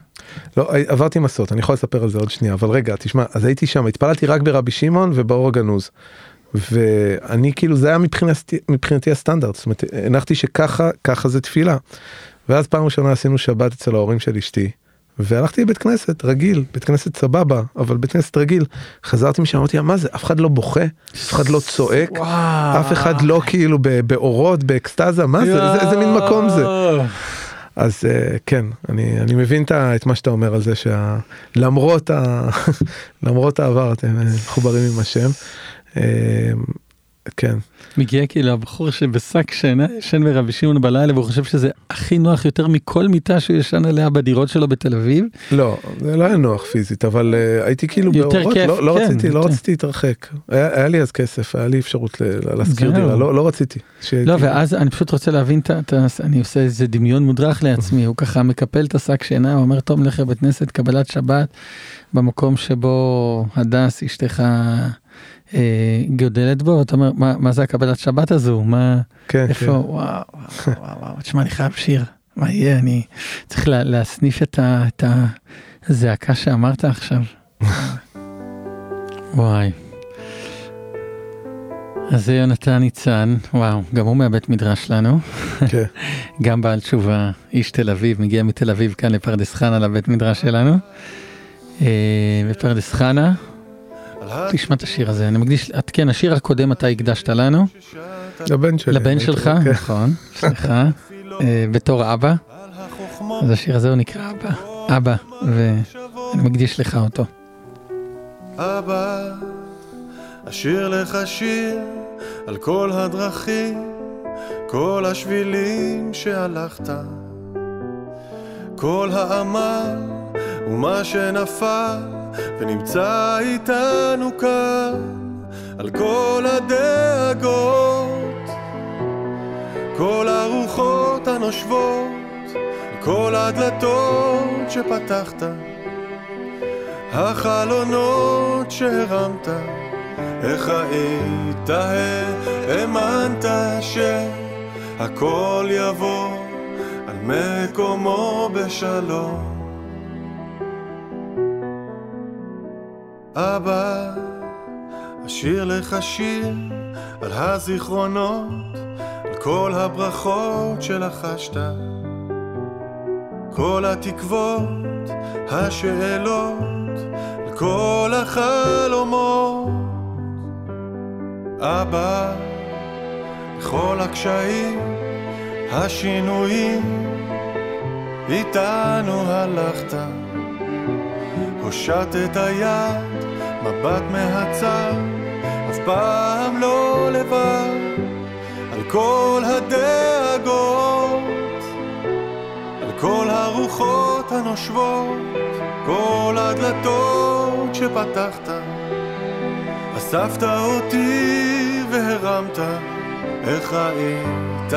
לא, עברתי מסעות, אני יכול לספר על זה עוד שנייה, אבל רגע, תשמע, אז הייתי שם, התפללתי רק ברבי שמעון ובאור הגנוז. ואני כאילו, זה היה מבחינתי, מבחינתי הסטנדרט, זאת אומרת, הנחתי שככה, ככה זה תפילה. ואז פעם ראשונה עשינו שבת אצל ההורים של אשתי, והלכתי לבית כנסת רגיל, בית כנסת סבבה, אבל בית כנסת רגיל. חזרתי משם, אמרתי, מה זה, אף אחד לא בוכה, אף אחד לא צועק, אף אחד לא כאילו באורות, באקסטזה, מה זה, זה, איזה מין מקום זה. אז uh, כן, אני, אני מבין את את מה שאתה אומר על זה שלמרות ה... [LAUGHS] למרות העבר אתם אה, מחוברים עם השם. Uh, כן, מגיע כאילו הבחור שבשק שינה ישן ברבי שמעון בלילה והוא חושב שזה הכי נוח יותר מכל מיטה שהוא ישן עליה בדירות שלו בתל אביב. לא, זה לא היה נוח פיזית, אבל uh, הייתי כאילו יותר באורות, כיף, לא, לא כן, רציתי, לא יותר. רציתי להתרחק. היה, היה לי אז כסף, היה לי אפשרות להשכיר. דירה, לא, לא רציתי. לא כאילו- ואז אני פשוט רוצה להבין. את ה- אני עושה איזה דמיון מודרך לעצמי הוא ככה מקפל את השק שינה הוא אומר טוב נלך לבית כנסת קבלת שבת במקום שבו הדס אשתך גודלת בו, ואתה אומר, מה, מה זה הקבלת שבת הזו? מה, כן, איפה, כן. וואו, וואו, וואו, וואו, תשמע, אני חייב שיר. מה יהיה, אני צריך לה, להסניף את, ה, את הזעקה שאמרת עכשיו. [LAUGHS] וואי. אז זה יונתן ניצן, וואו, גם הוא מהבית מדרש שלנו, כן. [LAUGHS] גם בעל תשובה, איש תל אביב, מגיע מתל אביב כאן לפרדס חנה לבית מדרש שלנו. אה, בפרדס חנה, תשמע את השיר הזה, אני מקדיש, את, כן, השיר הקודם אתה הקדשת לנו, לבן שלי. לבן שלך, כן. נכון, סליחה, [LAUGHS] אה, בתור אבא, אז השיר הזה הוא נקרא אבא, אבא, ואני מקדיש לך אותו. אבא, אשיר לך שיר על כל הדרכים, כל השבילים שהלכת, כל העמל ומה שנפל ונמצא איתנו כאן, על כל הדאגות, כל הרוחות הנושבות, כל הדלתות שפתחת. החלונות שהרמת, איך היית, האמנת שהכל יבוא על מקומו בשלום. אבא, אשיר לך שיר על הזיכרונות, על כל הברכות שלחשת. כל התקוות, השאלות, על כל החלומות. אבא, בכל הקשיים, השינויים, איתנו הלכת. הושטת היד, מבט מהצד, אף פעם לא לבד, על כל הדאגות. על כל הרוחות הנושבות, כל הדלתות שפתחת. אספת אותי והרמת, איך היית,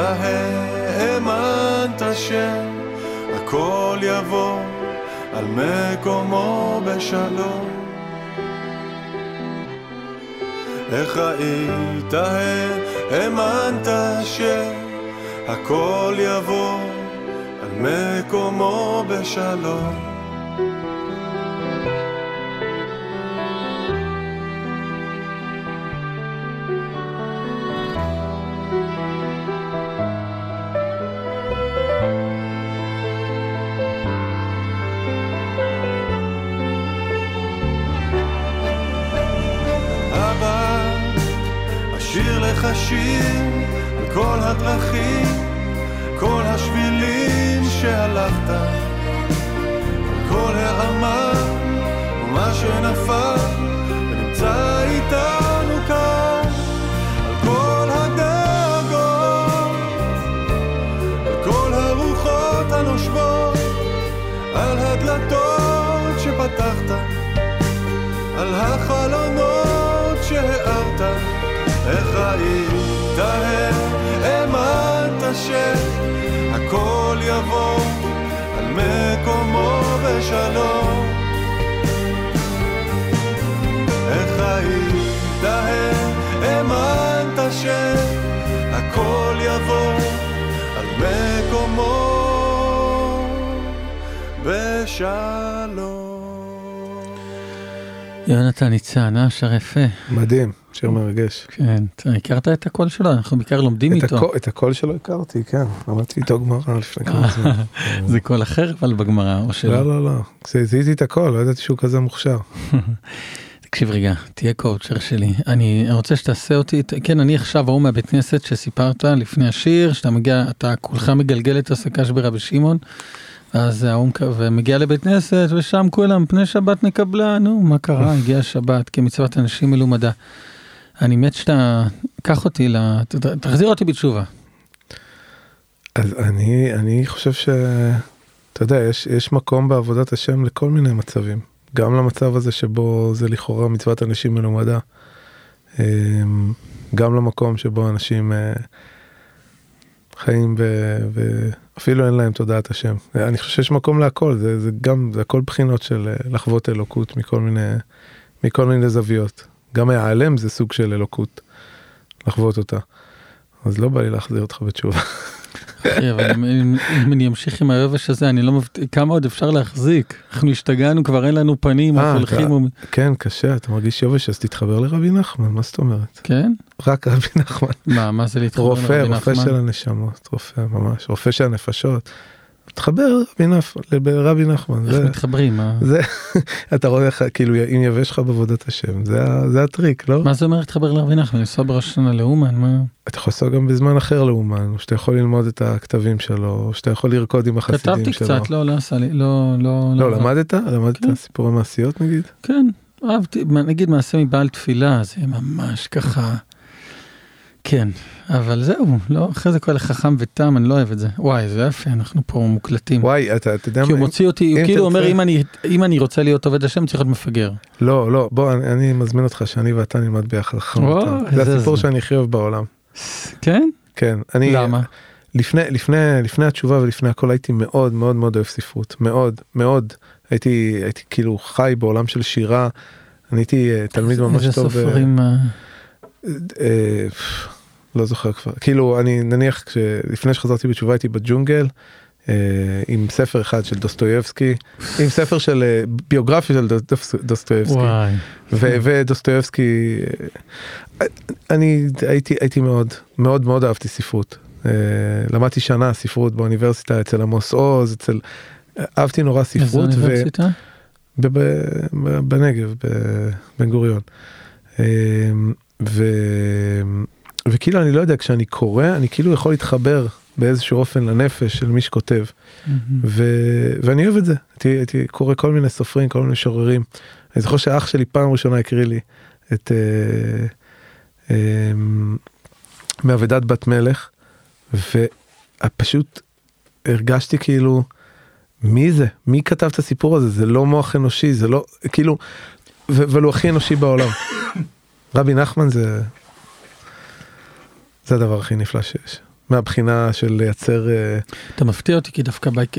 האמנת שהכל יבוא על מקומו בשלום. איך היית, האמנת שהכל יבוא על מקומו בשלום. הדרכים כל השבילים שהלכת, כל העמל ומה שנפל, בשלום. איך ראית, האמנת שהכל יבוא על מקומו בשלום. יונתן ניצן, אה, שר יפה. מדהים, שיר מרגש. כן, אתה הכרת את הקול שלו? אנחנו בעיקר לומדים את איתו. הקול- את הקול שלו הכרתי, כן. למדתי איתו גמרא לפני כמה זמן. [LAUGHS] זה קול אחר אבל בגמרא, או שלא? לא, לא, לא. כשזיהיתי את הקול, לא ידעתי שהוא כזה מוכשר. [LAUGHS] תקשיב רגע, תהיה קואוצ'ר שלי. אני רוצה שתעשה אותי, כן, אני עכשיו ההוא מהבית כנסת שסיפרת לפני השיר, שאתה מגיע, אתה כולך מגלגל את הסק"ש ברבי שמעון, אז ההוא ומגיע לבית כנסת, ושם כולם, פני שבת נקבלה, נו, מה קרה? הגיעה שבת, כמצוות אנשים מלומדה. אני מת שאתה, קח אותי, ל- ת- ת- תחזיר אותי בתשובה. אז אני, אני חושב ש... אתה יודע, יש, יש מקום בעבודת השם לכל מיני מצבים. גם למצב הזה שבו זה לכאורה מצוות אנשים מלומדה. אמ, גם למקום שבו אנשים אה, חיים ב- ואפילו אין להם תודעת השם. אני חושב שיש מקום להכל, זה, זה גם, זה הכל בחינות של אה, לחוות אלוקות מכל מיני, מכל מיני זוויות. גם ההיעלם זה סוג של אלוקות, לחוות אותה. אז לא בא לי להחזיר אותך בתשובה. אחי, אבל אם- אם אם אני אמשיך עם היובש הזה, אני לא מבטיח, כמה עוד אפשר להחזיק? אנחנו השתגענו, כבר אין לנו פנים, אה, אנחנו הולכים, ו- כן, קשה, אתה מרגיש יובש, אז תתחבר לרבי נחמן, מה זאת אומרת? כן? רק רבי נחמן. מה, מה זה להתחבר רופא, לרבי רופא נחמן? של הנשמות, רופא ממש, רופא של הנפשות. תחבר רבי נפ- לרבי נחמן, איך מתחברים? זה, [LAUGHS] אתה רואה איך, כאילו, אם יבש לך בעבודת השם, זה, הטריק, לא? מה זה אומר להתחבר לרבי נחמן? לנסוע בראש השנה לאומן? מה? אתה יכול לעשות גם בזמן אחר לאומן, או שאתה יכול ללמוד את הכתבים שלו, או שאתה יכול לרקוד עם החסידים כתבתי שלו. קצת, לא, לא עשה לי, לא, לא, לא, למדת? למדת כן. סיפורי מעשיות נגיד? כן, אהבתי, נגיד מעשה מבעל תפילה, זה ממש ככה, כן, אבל זהו, לא, אחרי זה כל החכם ותם, אני לא אוהב את זה. וואי, זה יפה, אנחנו פה מוקלטים. וואי, אתה אתה יודע כי הוא? מוציא אותי, הוא כאילו אומר, אם אני, אם אני רוצה להיות עובד השם, צריך להיות מפגר. לא, לא, בוא, אני- אני מזמין אותך שאני ואתה נלמד ביחד חכם ותם. איזה זה הסיפור זה. שאני הכי אוהב בעולם. כן? כן, אני... למה? לפני, לפני, לפני התשובה ולפני הכל הייתי מאוד מאוד מאוד אוהב ספרות, מאוד, מאוד. הייתי, הייתי כאילו חי בעולם של שירה, אני הייתי אה, תלמיד ממש איזה טוב. אה, סופרים, אה, אה, לא זוכר כבר, כאילו אני נניח לפני שחזרתי בתשובה הייתי בג'ונגל. אה, עם ספר אחד של דוסטויבסקי, עם ספר של אה, ביוגרפיה של דוס- דוסטויבסקי. ודוסטויבסקי, אה, אני הייתי, הייתי מאוד, מאוד מאוד אהבתי ספרות. אה, למדתי שנה ספרות באוניברסיטה אצל עמוס עוז, אצל... אהבתי נורא ספרות. בנגב, בבן גוריון. ו... וכאילו אני לא יודע, כשאני קורא, אני כאילו יכול להתחבר באיזשהו אופן לנפש של מי שכותב. ו... ואני אוהב את זה. הייתי, הייתי קורא כל מיני סופרים, כל מיני משוררים. אני זוכר שאח שלי פעם ראשונה הקריא לי את אה, אה, מאבדת בת מלך, ופשוט הרגשתי כאילו, מי זה? מי כתב את הסיפור הזה? זה לא מוח אנושי, זה לא, כאילו, אבל הוא הכי אנושי בעולם. [LAUGHS] רבי נחמן זה, זה הדבר הכי נפלא שיש. מהבחינה של לייצר... אה, אתה מפתיע אותי כי דווקא בייק...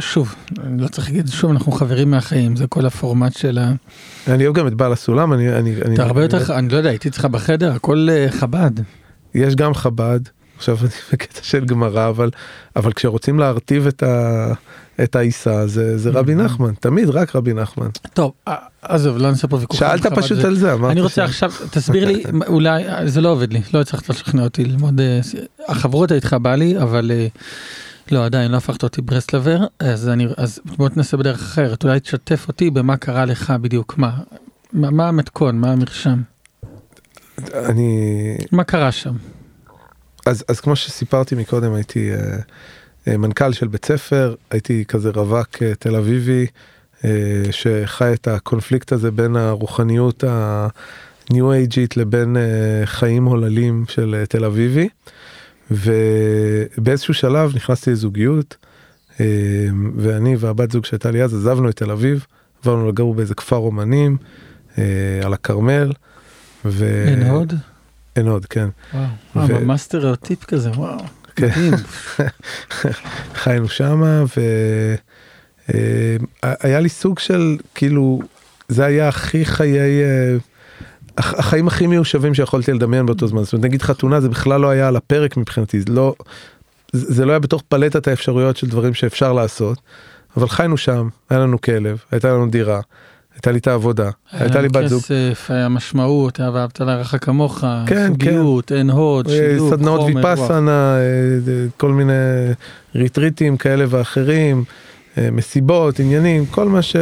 שוב, אני לא צריך להגיד שוב, אנחנו חברים מהחיים, זה כל הפורמט של ה... אני אוהב גם את בעל הסולם, אני... אני, אני אתה הרבה יותר, אני לא יודע, הייתי אצלך בחדר, הכל אה, חב"ד. יש גם חב"ד, עכשיו אני [LAUGHS] בקטע של גמרא, אבל, אבל כשרוצים להרטיב את, ה, את העיסה, זה, זה רבי נחמן, תמיד רק רבי נחמן. טוב, עזוב, לא נעשה פה ויכוח. שאלת על חב"ד, פשוט זה- על זה, אמרתי אני רוצה עכשיו, תסביר לי, [LAUGHS] אולי, זה לא עובד לי, לא הצלחת לשכנע אותי ללמוד, אה, החברות איתך בא לי, אבל אה, לא, עדיין לא הפכת אותי ברסלבר, אז אני, אז בוא תנסה בדרך אחרת, אולי תשתף אותי במה קרה לך בדיוק, מה, מה מה המתכון, מה המרשם, אני... מה קרה שם? אז, אז כמו שסיפרתי מקודם, הייתי אה, אה, מנכ"ל של בית ספר, הייתי כזה רווק אה, תל אביבי, אה, שחי את הקונפליקט הזה בין הרוחניות הניו אייג'ית לבין אה, חיים הוללים של אה, תל אביבי. ובאיזשהו שלב נכנסתי לזוגיות, אה, ואני והבת זוג שהייתה לי אז עזבנו את תל אביב, עברנו לגור באיזה כפר אומנים, אה, על הכרמל. ו... אין עוד? אין עוד, כן. וואו, ו- ממש סטריאוטיפ כזה, וואו, כן. [LAUGHS] חיינו שמה והיה לי סוג של כאילו זה היה הכי חיי אה, הח- החיים הכי מיושבים שיכולתי לדמיין באותו זמן זאת אומרת נגיד חתונה זה בכלל לא היה על הפרק מבחינתי זה לא זה לא היה בתוך פלטת האפשרויות של דברים שאפשר לעשות אבל חיינו שם היה לנו כלב הייתה לנו דירה הייתה לי את העבודה הייתה לי בת זוג כסף, היה משמעות, היה ואהבת לרעך כמוך, כן, זוגיות, אין הוד, אה, שילוב, סדנאות. ויפאסנה, אה, אה, כל מיני ריטריטים כאלה ואחרים, מסיבות, עניינים, כל מה ש...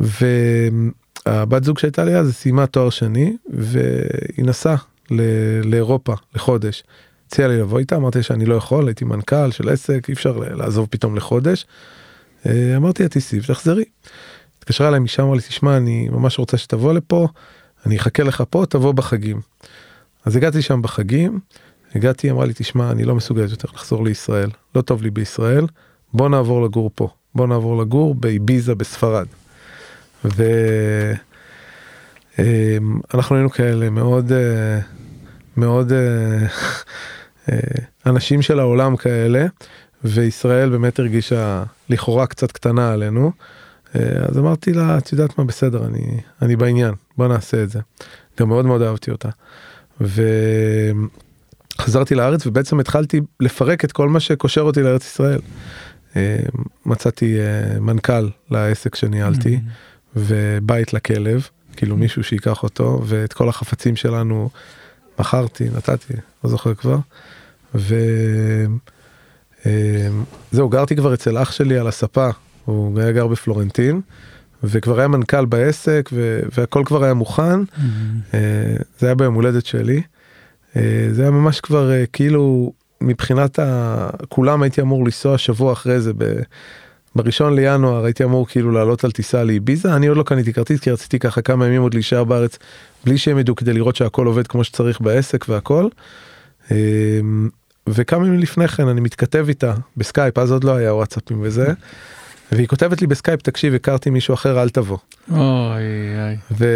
והבת זוג שהייתה לי אז סיימה תואר שני והיא נסעה ל- לאירופה לחודש. הציעה לי לבוא איתה, אמרתי שאני לא יכול, הייתי מנכ"ל של עסק, אי אפשר לעזוב פתאום לחודש. אמרתי לה תיסעי ותחזרי. התקשרה אליי משם, אמרה לי תשמע אני ממש רוצה שתבוא לפה, אני אחכה לך פה, תבוא בחגים. אז הגעתי שם בחגים, הגעתי, אמרה לי, תשמע, אני לא מסוגלת יותר לחזור לישראל, לא טוב לי בישראל, בוא נעבור לגור פה, בוא נעבור לגור באביזה בספרד. ואנחנו היינו כאלה מאוד, אה, מאוד, אה, אה, אנשים של העולם כאלה, וישראל באמת הרגישה לכאורה קצת קטנה עלינו. אה, אז אמרתי לה, את יודעת מה, בסדר, אני, אני בעניין, בוא נעשה את זה. גם מאוד מאוד אהבתי אותה. וחזרתי לארץ ובעצם התחלתי לפרק את כל מה שקושר אותי לארץ ישראל. אה, מצאתי אה, מנכ"ל לעסק שניהלתי ובית לכלב, כאילו מישהו שיקח אותו ואת כל החפצים שלנו מכרתי, נתתי, לא זוכר כבר. וזהו, גרתי כבר אצל אח שלי על הספה, הוא היה גר בפלורנטין. וכבר היה מנכ"ל בעסק ו- והכל כבר היה מוכן. אה, זה היה ביום הולדת שלי. אה, זה היה ממש כבר אה, כאילו מבחינת ה... כולם הייתי אמור לנסוע שבוע אחרי זה ב... בראשון לינואר הייתי אמור כאילו לעלות על טיסה לאביזה אני עוד לא קניתי כרטיס כי רציתי ככה כמה ימים עוד להישאר בארץ בלי שהם ידעו כדי לראות שהכל עובד כמו שצריך בעסק והכל. וכמה ימים לפני כן אני מתכתב איתה בסקייפ אז עוד לא היה וואטסאפים וזה. והיא כותבת לי בסקייפ תקשיב הכרתי מישהו אחר אל תבוא. אוי אוי.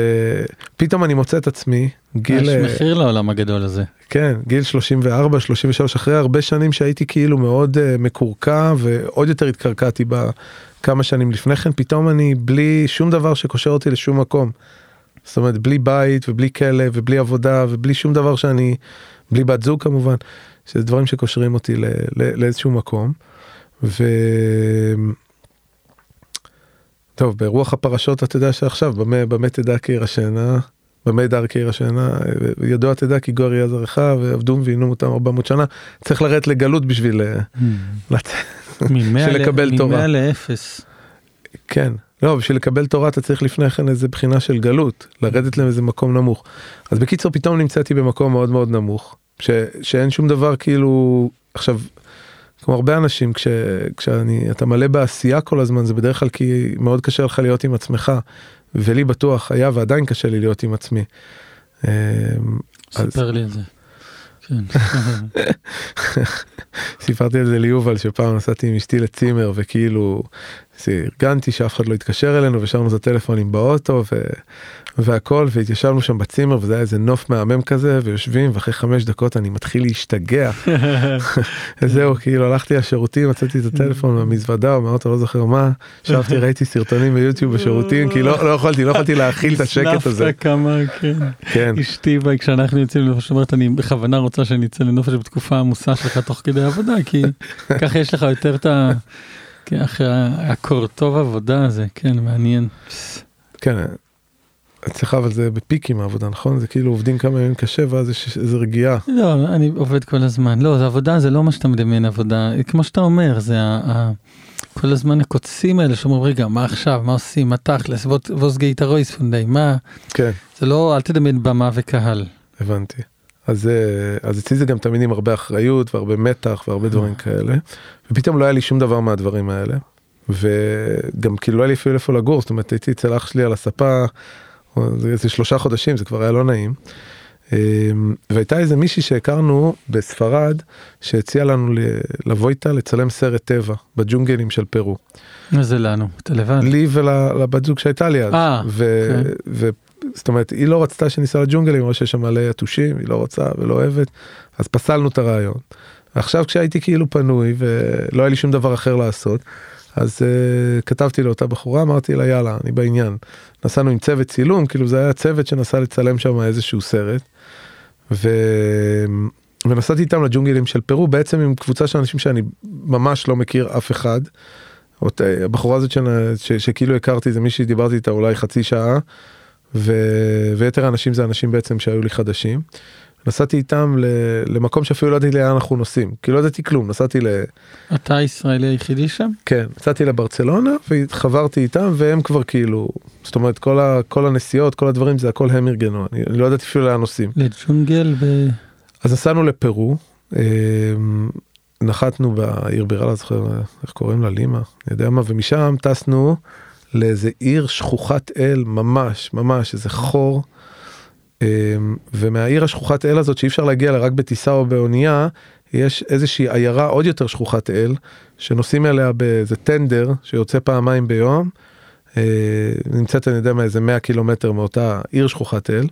ופתאום אני מוצא את עצמי גיל יש מחיר לעולם הגדול הזה. כן גיל 34 33 אחרי הרבה שנים שהייתי כאילו מאוד אה, מקורקע ועוד יותר התקרקעתי בכמה שנים לפני כן פתאום אני בלי שום דבר שקושר אותי לשום מקום. זאת אומרת בלי בית ובלי כלב ובלי עבודה ובלי שום דבר שאני בלי בת זוג כמובן שזה דברים שקושרים אותי לאיזשהו מקום. ו... טוב, ברוח הפרשות אתה יודע שעכשיו, במה, במה תדע כי ירשנה, במה דר כי ירשנה, ידוע תדע כי גוי יהיה זרעך ועבדום ועינו אותם 400 שנה, צריך לרדת לגלות בשביל אה, Hmm. לקבל תורה. ממאה לאפס. כן, לא, בשביל לקבל תורה אתה צריך לפני כן איזה בחינה של גלות, לרדת לאיזה מקום נמוך. אז בקיצור, פתאום נמצאתי במקום מאוד מאוד נמוך, ש, שאין שום דבר כאילו, עכשיו, כמו הרבה אנשים כש, כשאני אתה מלא בעשייה כל הזמן זה בדרך כלל כי מאוד קשה לך להיות עם עצמך ולי בטוח היה ועדיין קשה לי להיות עם עצמי. אמ, אז ספר לי את זה. כן. [LAUGHS] סיפרתי על זה ליובל שפעם נסעתי עם אשתי לצימר וכאילו ארגנתי שאף אחד לא יתקשר אלינו ושרנו את הטלפונים באוטו. והכל והתיישבנו שם בצימר וזה היה איזה נוף מהמם כזה ויושבים ואחרי חמש דקות אני מתחיל להשתגע. [LAUGHS] וזהו כאילו הלכתי לשירותים מצאתי את הטלפון [LAUGHS] מהמזוודה או מהאוטו לא זוכר מה שבתי ראיתי סרטונים ביוטיוב בשירותים כי לא, לא יכולתי לא יכולתי להכיל את השקט הזה. הסנפת כמה כן. כן. אשתי כשאנחנו יוצאים לנופש אומרת אני בכוונה רוצה שנצא לנופש בתקופה העמוסה שלך תוך כדי עבודה כי [LAUGHS] ככה יש לך יותר את ה... כן, אחרי הקורטוב עבודה הזה כן מעניין. כן. אצלך אבל זה בפיקים העבודה נכון זה כאילו עובדים כמה ימים קשה ואז יש איזה רגיעה. לא אני עובד כל הזמן לא זה עבודה זה לא מה שאתה מדמיין עבודה כמו שאתה אומר זה ה... ה... כל הזמן הקוצים האלה שאומרים רגע מה עכשיו מה עושים מה תכלס ווס גייטה רויס פונדי מה כן זה לא אל תדמיין במה וקהל. הבנתי. אז, אה, אז אצלי זה גם תמיד עם הרבה אחריות והרבה מתח והרבה דברים כאלה. ופתאום לא היה לי שום דבר מהדברים האלה. וגם כאילו לא היה לי אפילו איפה לגור, זאת אומרת הייתי אצל אח שלי על הספה, זה איזה שלושה חודשים, זה כבר היה לא נעים. אמ, והייתה איזה מישהי שהכרנו בספרד, שהציעה לנו לבוא איתה לצלם סרט טבע בג'ונגלים של פרו. מה זה לנו? אתה לבד? לי ולבת זוג שהייתה לי אז. אה, ו- אוקיי. זאת אומרת, היא לא רצתה שניסע לג'ונגלים, או שיש שם מלא יתושים, היא לא רוצה ולא אוהבת, אז פסלנו את הרעיון. עכשיו כשהייתי כאילו פנוי ולא היה לי שום דבר אחר לעשות, אז uh, כתבתי לאותה בחורה, אמרתי לה יאללה, אני בעניין. נסענו עם צוות צילום, כאילו זה היה צוות שנסע לצלם שם איזשהו סרט. ו... ונסעתי איתם לג'ונגלים של פרו, בעצם עם קבוצה של אנשים שאני ממש לא מכיר אף אחד. אות- הבחורה הזאת שנ- ש... שכאילו הכרתי זה מישהי דיברתי איתה אולי חצי שעה. ו... ויתר האנשים זה אנשים בעצם שהיו לי חדשים. נסעתי איתם ל... למקום שאפילו לא ידעתי לאן אנחנו נוסעים, כי לא ידעתי כלום, נסעתי ל... אתה הישראלי היחידי שם? כן, נסעתי לברצלונה וחברתי איתם והם כבר כאילו, זאת אומרת כל, ה... כל הנסיעות, כל הדברים זה הכל הם ארגנו, אני, אני לא ידעתי אפילו לאן נוסעים. לג'ונגל ו... אז נסענו לפרו, אה, נחתנו בעיר בירה, לא זוכר איך קוראים לה, לימה, אני יודע מה, ומשם טסנו לאיזה עיר שכוחת אל ממש, ממש, איזה חור. אה, ומהעיר השכוחת אל הזאת שאי אפשר להגיע לה רק בטיסה או באונייה, יש איזושהי עיירה עוד יותר שכוחת אל, שנוסעים אליה באיזה טנדר שיוצא פעמיים ביום. אה, נמצאת אני יודע מה איזה 100 קילומטר מאותה עיר שכוחת אל.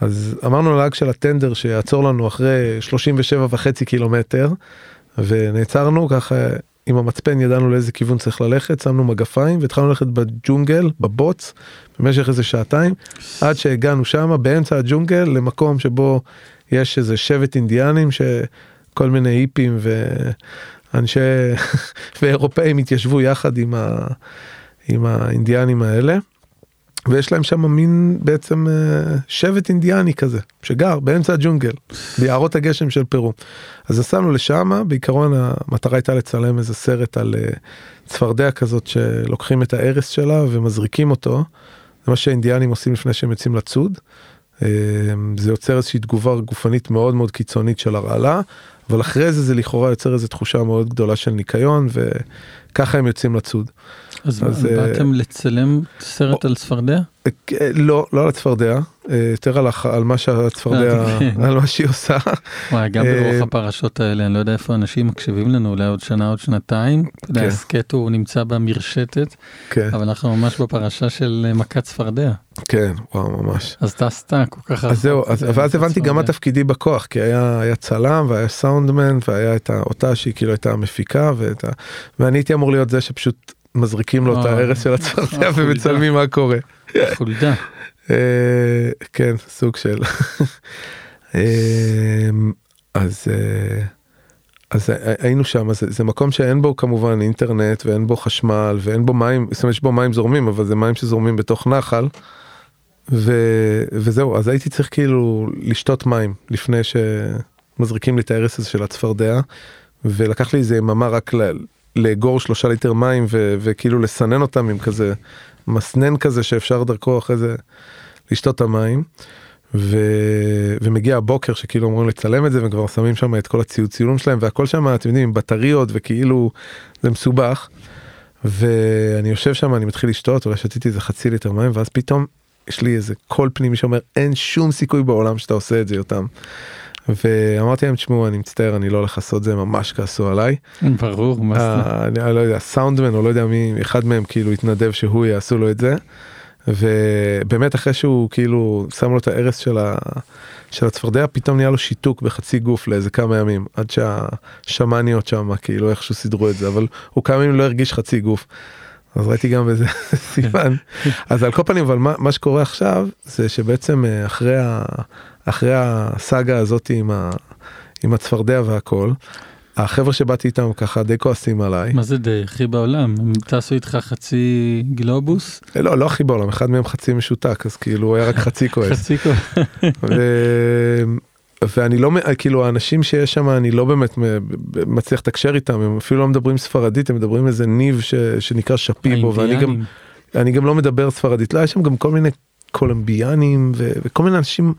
אז אמרנו לנהג של הטנדר שיעצור לנו אחרי 37 וחצי קילומטר, ונעצרנו ככה עם המצפן ידענו לאיזה כיוון צריך ללכת, שמנו מגפיים והתחלנו ללכת בג'ונגל, בבוץ, במשך איזה שעתיים, עד שהגענו שמה באמצע הג'ונגל למקום שבו יש איזה שבט אינדיאנים שכל מיני היפים ואנשי [LAUGHS] ואירופאים התיישבו יחד עם, ה, עם האינדיאנים האלה. ויש להם שם מין בעצם אה, שבט אינדיאני כזה שגר באמצע הג'ונגל ביערות הגשם של פרו. אז נסענו לשם בעיקרון המטרה הייתה לצלם איזה סרט על אה, צפרדע כזאת שלוקחים את ההרס שלה ומזריקים אותו. מה שהאינדיאנים עושים לפני שהם יוצאים לצוד. אה, זה יוצר איזושהי תגובה גופנית מאוד מאוד קיצונית של הרעלה אבל אחרי זה זה לכאורה יוצר איזו תחושה מאוד גדולה של ניקיון וככה הם יוצאים לצוד. אז, אז, אה, באתם לצלם סרט על צפרדע? אה, לא, לא על הצפרדע, אה, יותר על, על מה שהצפרדע, אה, כן. על מה שהיא עושה. וואי, גם אה, ברוח הפרשות האלה, אני לא יודע איפה אנשים מקשיבים לנו, אולי עוד שנה, עוד שנתיים. אתה יודע, כן. הסכת הוא נמצא במרשתת, כן, אבל אנחנו ממש בפרשה של אה, מכת צפרדע. כן, וואו, ממש. אז טסת כל כך. אז זהו, ואז הבנתי גם מה. תפקידי בכוח, כי היה, היה צלם והיה סאונדמן והיה אותה שהיא כאילו הייתה המפיקה. ואני הייתי אמור להיות זה שפשוט מזריקים לו את אה, ההרס של הצפרדע החולדה. ומצלמים מה קורה. חולדה. אה, כן, סוג של. [LAUGHS] אה, אז אה, אז היינו שם, זה, זה מקום שאין בו כמובן אינטרנט ואין בו חשמל ואין בו מים, זאת אומרת יש בו מים זורמים, אבל זה מים שזורמים בתוך נחל. ו, וזהו, אז הייתי צריך כאילו לשתות מים לפני שמזריקים לי את ההרס הזה של הצפרדע, ולקח לי איזה יממה רק ל, לאגור שלושה ליטר מים ו, וכאילו לסנן אותם עם כזה מסנן כזה שאפשר דרכו אחרי זה לשתות את המים. ו... ומגיע הבוקר שכאילו אמורים לצלם את זה וכבר שמים שם את כל הציוד צילום שלהם והכל שם אתם יודעים עם בטריות וכאילו זה מסובך. ואני יושב שם אני מתחיל לשתות אולי שתיתי איזה חצי ליטר מים ואז פתאום יש לי איזה קול פנימי שאומר אין שום סיכוי בעולם שאתה עושה את זה יותם. ואמרתי להם תשמעו אני מצטער אני לא הולך לעשות זה ממש כעסו עליי. ברור, מה זה? אה, אני לא יודע, סאונדמן או לא יודע מי, אחד מהם כאילו התנדב שהוא יעשו לו את זה. ובאמת אחרי שהוא כאילו שם לו את ההרס של, ה, של הצפרדע פתאום נהיה לו שיתוק בחצי גוף לאיזה כמה ימים עד שהשמניות שם כאילו איכשהו סידרו את זה אבל הוא כמה ימים לא הרגיש חצי גוף. אז ראיתי גם בזה [LAUGHS] סימן. [LAUGHS] אז על כל פנים אבל מה, מה שקורה עכשיו זה שבעצם אה, אחרי, ה, אחרי הסאגה הזאת עם, ה, עם הצפרדע והכל. החבר'ה שבאתי איתם ככה די כועסים עליי. מה זה די הכי בעולם? הם טסו איתך חצי גלובוס? לא, לא הכי בעולם, אחד מהם חצי משותק, אז כאילו הוא היה רק חצי כועס. [LAUGHS] חצי. ו- ואני לא, כאילו האנשים שיש שם, אני לא באמת מצליח לתקשר איתם, הם אפילו לא מדברים ספרדית, הם מדברים איזה ניב ש- שנקרא שפיבו, ואני גם. אני גם לא מדבר ספרדית. לא, יש שם גם כל מיני קולומביאנים ו- וכל מיני אנשים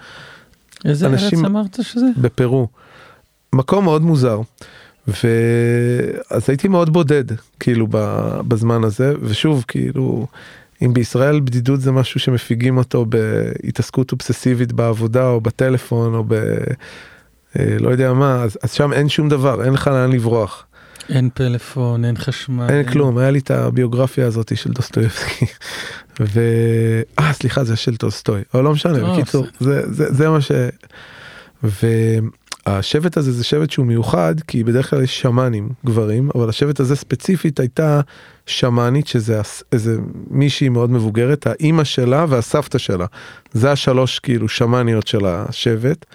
איזה ארץ אנשים- אמרת שזה? בפרו. מקום מאוד מוזר. ואז הייתי מאוד בודד כאילו בזמן הזה ושוב כאילו אם בישראל בדידות זה משהו שמפיגים אותו בהתעסקות אובססיבית בעבודה או בטלפון או ב... אה, לא יודע מה אז, אז שם אין שום דבר אין לך לאן לברוח אין פלאפון, אין חשמל. אין כלום היה לי את הביוגרפיה הזאת של דוסטויבסקי. ו... אה סליחה זה של טולסטוי אבל לא משנה טוב, בקיצור זה, זה, זה מה ש... והשבט הזה זה שבט שהוא מיוחד כי בדרך כלל יש שמאנים גברים אבל השבט הזה ספציפית הייתה שמאנית שזה איזה מישהי מאוד מבוגרת האימא שלה והסבתא שלה זה השלוש כאילו שמאניות של השבט.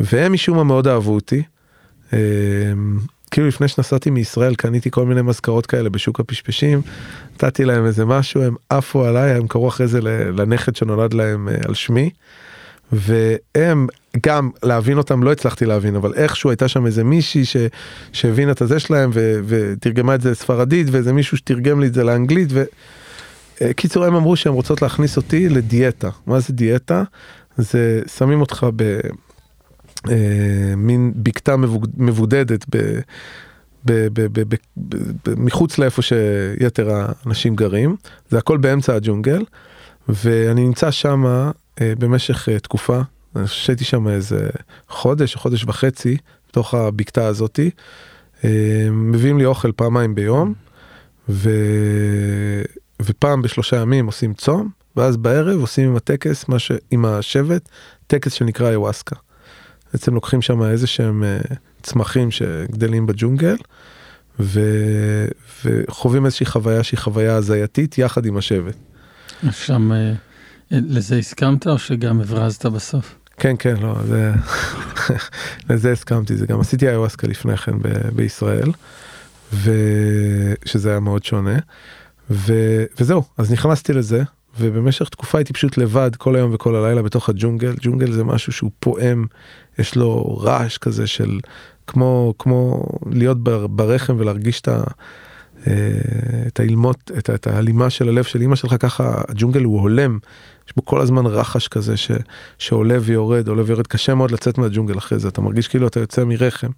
והם משום מה מאוד אהבו אותי. כאילו לפני שנסעתי מישראל קניתי כל מיני מזכרות כאלה בשוק הפשפשים, נתתי להם איזה משהו, הם עפו עליי, הם קראו אחרי זה לנכד שנולד להם אה, על שמי. והם גם להבין אותם לא הצלחתי להבין אבל איכשהו הייתה שם איזה מישהי ש, שהבינה את הזה שלהם ו, ותרגמה את זה לספרדית ואיזה מישהו שתרגם לי את זה לאנגלית וקיצור הם אמרו שהם רוצות להכניס אותי לדיאטה מה זה דיאטה זה שמים אותך במין בקתה מבוד- מבודדת ב, ב, ב, ב, ב, ב, ב, מחוץ לאיפה שיתר האנשים גרים זה הכל באמצע הג'ונגל ואני נמצא שם במשך אה, תקופה אני חושב שהייתי שם איזה חודש או חודש וחצי בתוך הבקתה הזאתי. אה, מביאים לי אוכל פעמיים ביום ו... ופעם בשלושה ימים עושים צום ואז בערב עושים עם הטקס, ש... עם השבט, טקס שנקרא איוואסקה. בעצם לוקחים שם איזה שהם אה, צמחים שגדלים בג'ונגל, ו... וחווים איזושהי חוויה שהיא חוויה הזייתית יחד עם השבט. שם, אה, לזה הסכמת או שגם הברזת בסוף? כן, כן, לא, זה... [LAUGHS] לזה הסכמתי, זה גם עשיתי איוואסקה לפני כן ב... בישראל, ושזה היה מאוד שונה, ו... וזהו, אז נכנסתי לזה, ובמשך תקופה הייתי פשוט לבד כל היום וכל הלילה בתוך הג'ונגל, ג'ונגל זה משהו שהוא פועם, יש לו רעש כזה של כמו, כמו להיות ברחם ולהרגיש את ה... אה, את האילמות, את, את ההלימה של הלב של אמא שלך, ככה הג'ונגל הוא הולם, יש בו כל הזמן רחש כזה ש, שעולה ויורד, עולה ויורד, קשה מאוד לצאת מהג'ונגל אחרי זה, אתה מרגיש כאילו אתה יוצא מרחם.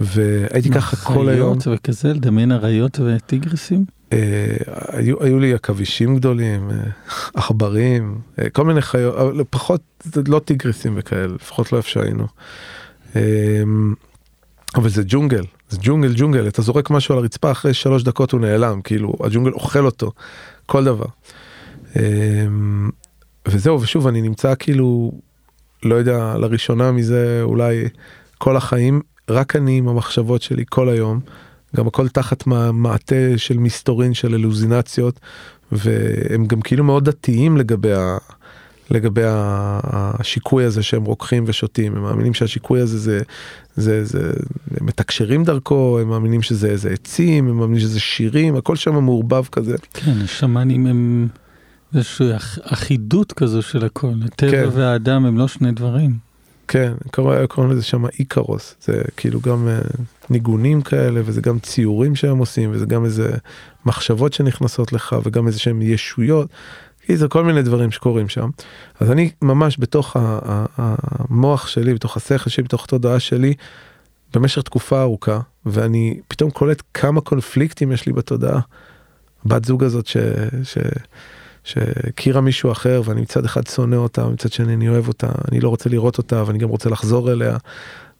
והייתי ככה כל היום. חיות וכזה, לדמיין אריות וטיגרסים? אה, היו, היו לי עכבישים גדולים, אה, [LAUGHS] עכברים, אה, כל מיני חיות, פחות, לא טיגרסים וכאלה, לפחות לא איפה שהיינו. אה, אבל זה ג'ונגל, זה ג'ונגל ג'ונגל, אתה זורק משהו על הרצפה, אחרי שלוש דקות הוא נעלם, כאילו הג'ונגל אוכל אותו, כל דבר. אמ, וזהו, ושוב, אני נמצא כאילו, לא יודע, לראשונה מזה אולי כל החיים, רק אני עם המחשבות שלי כל היום, גם הכל תחת מעטה של מסתורין של אלוזינציות, והם גם כאילו מאוד דתיים לגבי ה... לגבי השיקוי הזה שהם רוקחים ושותים, הם מאמינים שהשיקוי הזה זה, זה, זה, הם מתקשרים דרכו, הם מאמינים שזה איזה עצים, הם מאמינים שזה שירים, הכל שם מעורבב כזה. כן, השמאנים הם איזושהי אחידות כזו של הכל, הטבע כן. והאדם הם לא שני דברים. כן, קוראים לזה שם איקרוס, זה כאילו גם אה, ניגונים כאלה, וזה גם ציורים שהם עושים, וזה גם איזה מחשבות שנכנסות לך, וגם איזה שהם ישויות. זה כל מיני דברים שקורים שם. אז אני ממש בתוך המוח שלי, בתוך השכל שלי, בתוך התודעה שלי, במשך תקופה ארוכה, ואני פתאום קולט כמה קונפליקטים יש לי בתודעה. בת זוג הזאת ש... ש... שהכירה מישהו אחר ואני מצד אחד שונא אותה, מצד שני אני אוהב אותה, אני לא רוצה לראות אותה ואני גם רוצה לחזור אליה.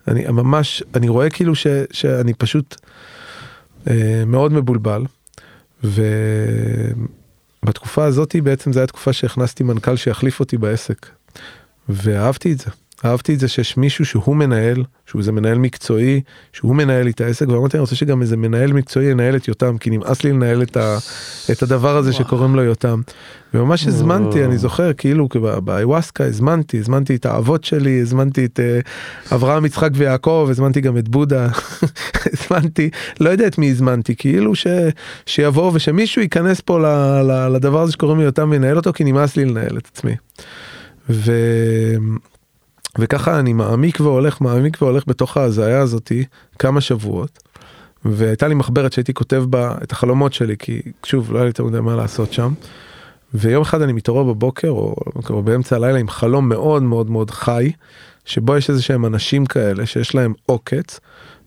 אני ממש, אני רואה כאילו ש, שאני פשוט אה, מאוד מבולבל. ו... בתקופה הזאת בעצם זו הייתה תקופה שהכנסתי מנכ"ל שיחליף אותי בעסק. ואהבתי את זה. אהבתי את זה שיש מישהו שהוא מנהל, שהוא איזה מנהל מקצועי, שהוא מנהל לי את העסק, ואמרתי אני רוצה שגם איזה מנהל מקצועי ינהל את יותם, כי נמאס לי לנהל את, ה, את הדבר הזה שקוראים לו יותם. וממש הזמנתי, אני זוכר, כאילו באיווסקה הזמנתי, הזמנתי את האבות שלי, הזמנתי את uh, אברהם, יצחק ויעקב, הזמנתי גם את בודה, [LAUGHS] הזמנתי, לא יודע את מי הזמנתי, כאילו ש, שיבוא ושמישהו ייכנס פה ל, ל, לדבר הזה שקוראים לו יותם וינהל אותו, כי נמאס לי לנהל את עצמי. ו... וככה אני מעמיק והולך, מעמיק והולך בתוך ההזיה הזאתי כמה שבועות. והייתה לי מחברת שהייתי כותב בה את החלומות שלי, כי שוב, לא היה לי יותר מדי מה לעשות שם. ויום אחד אני מתעורר בבוקר, או, או באמצע הלילה, עם חלום מאוד מאוד מאוד חי, שבו יש איזה שהם אנשים כאלה שיש להם עוקץ,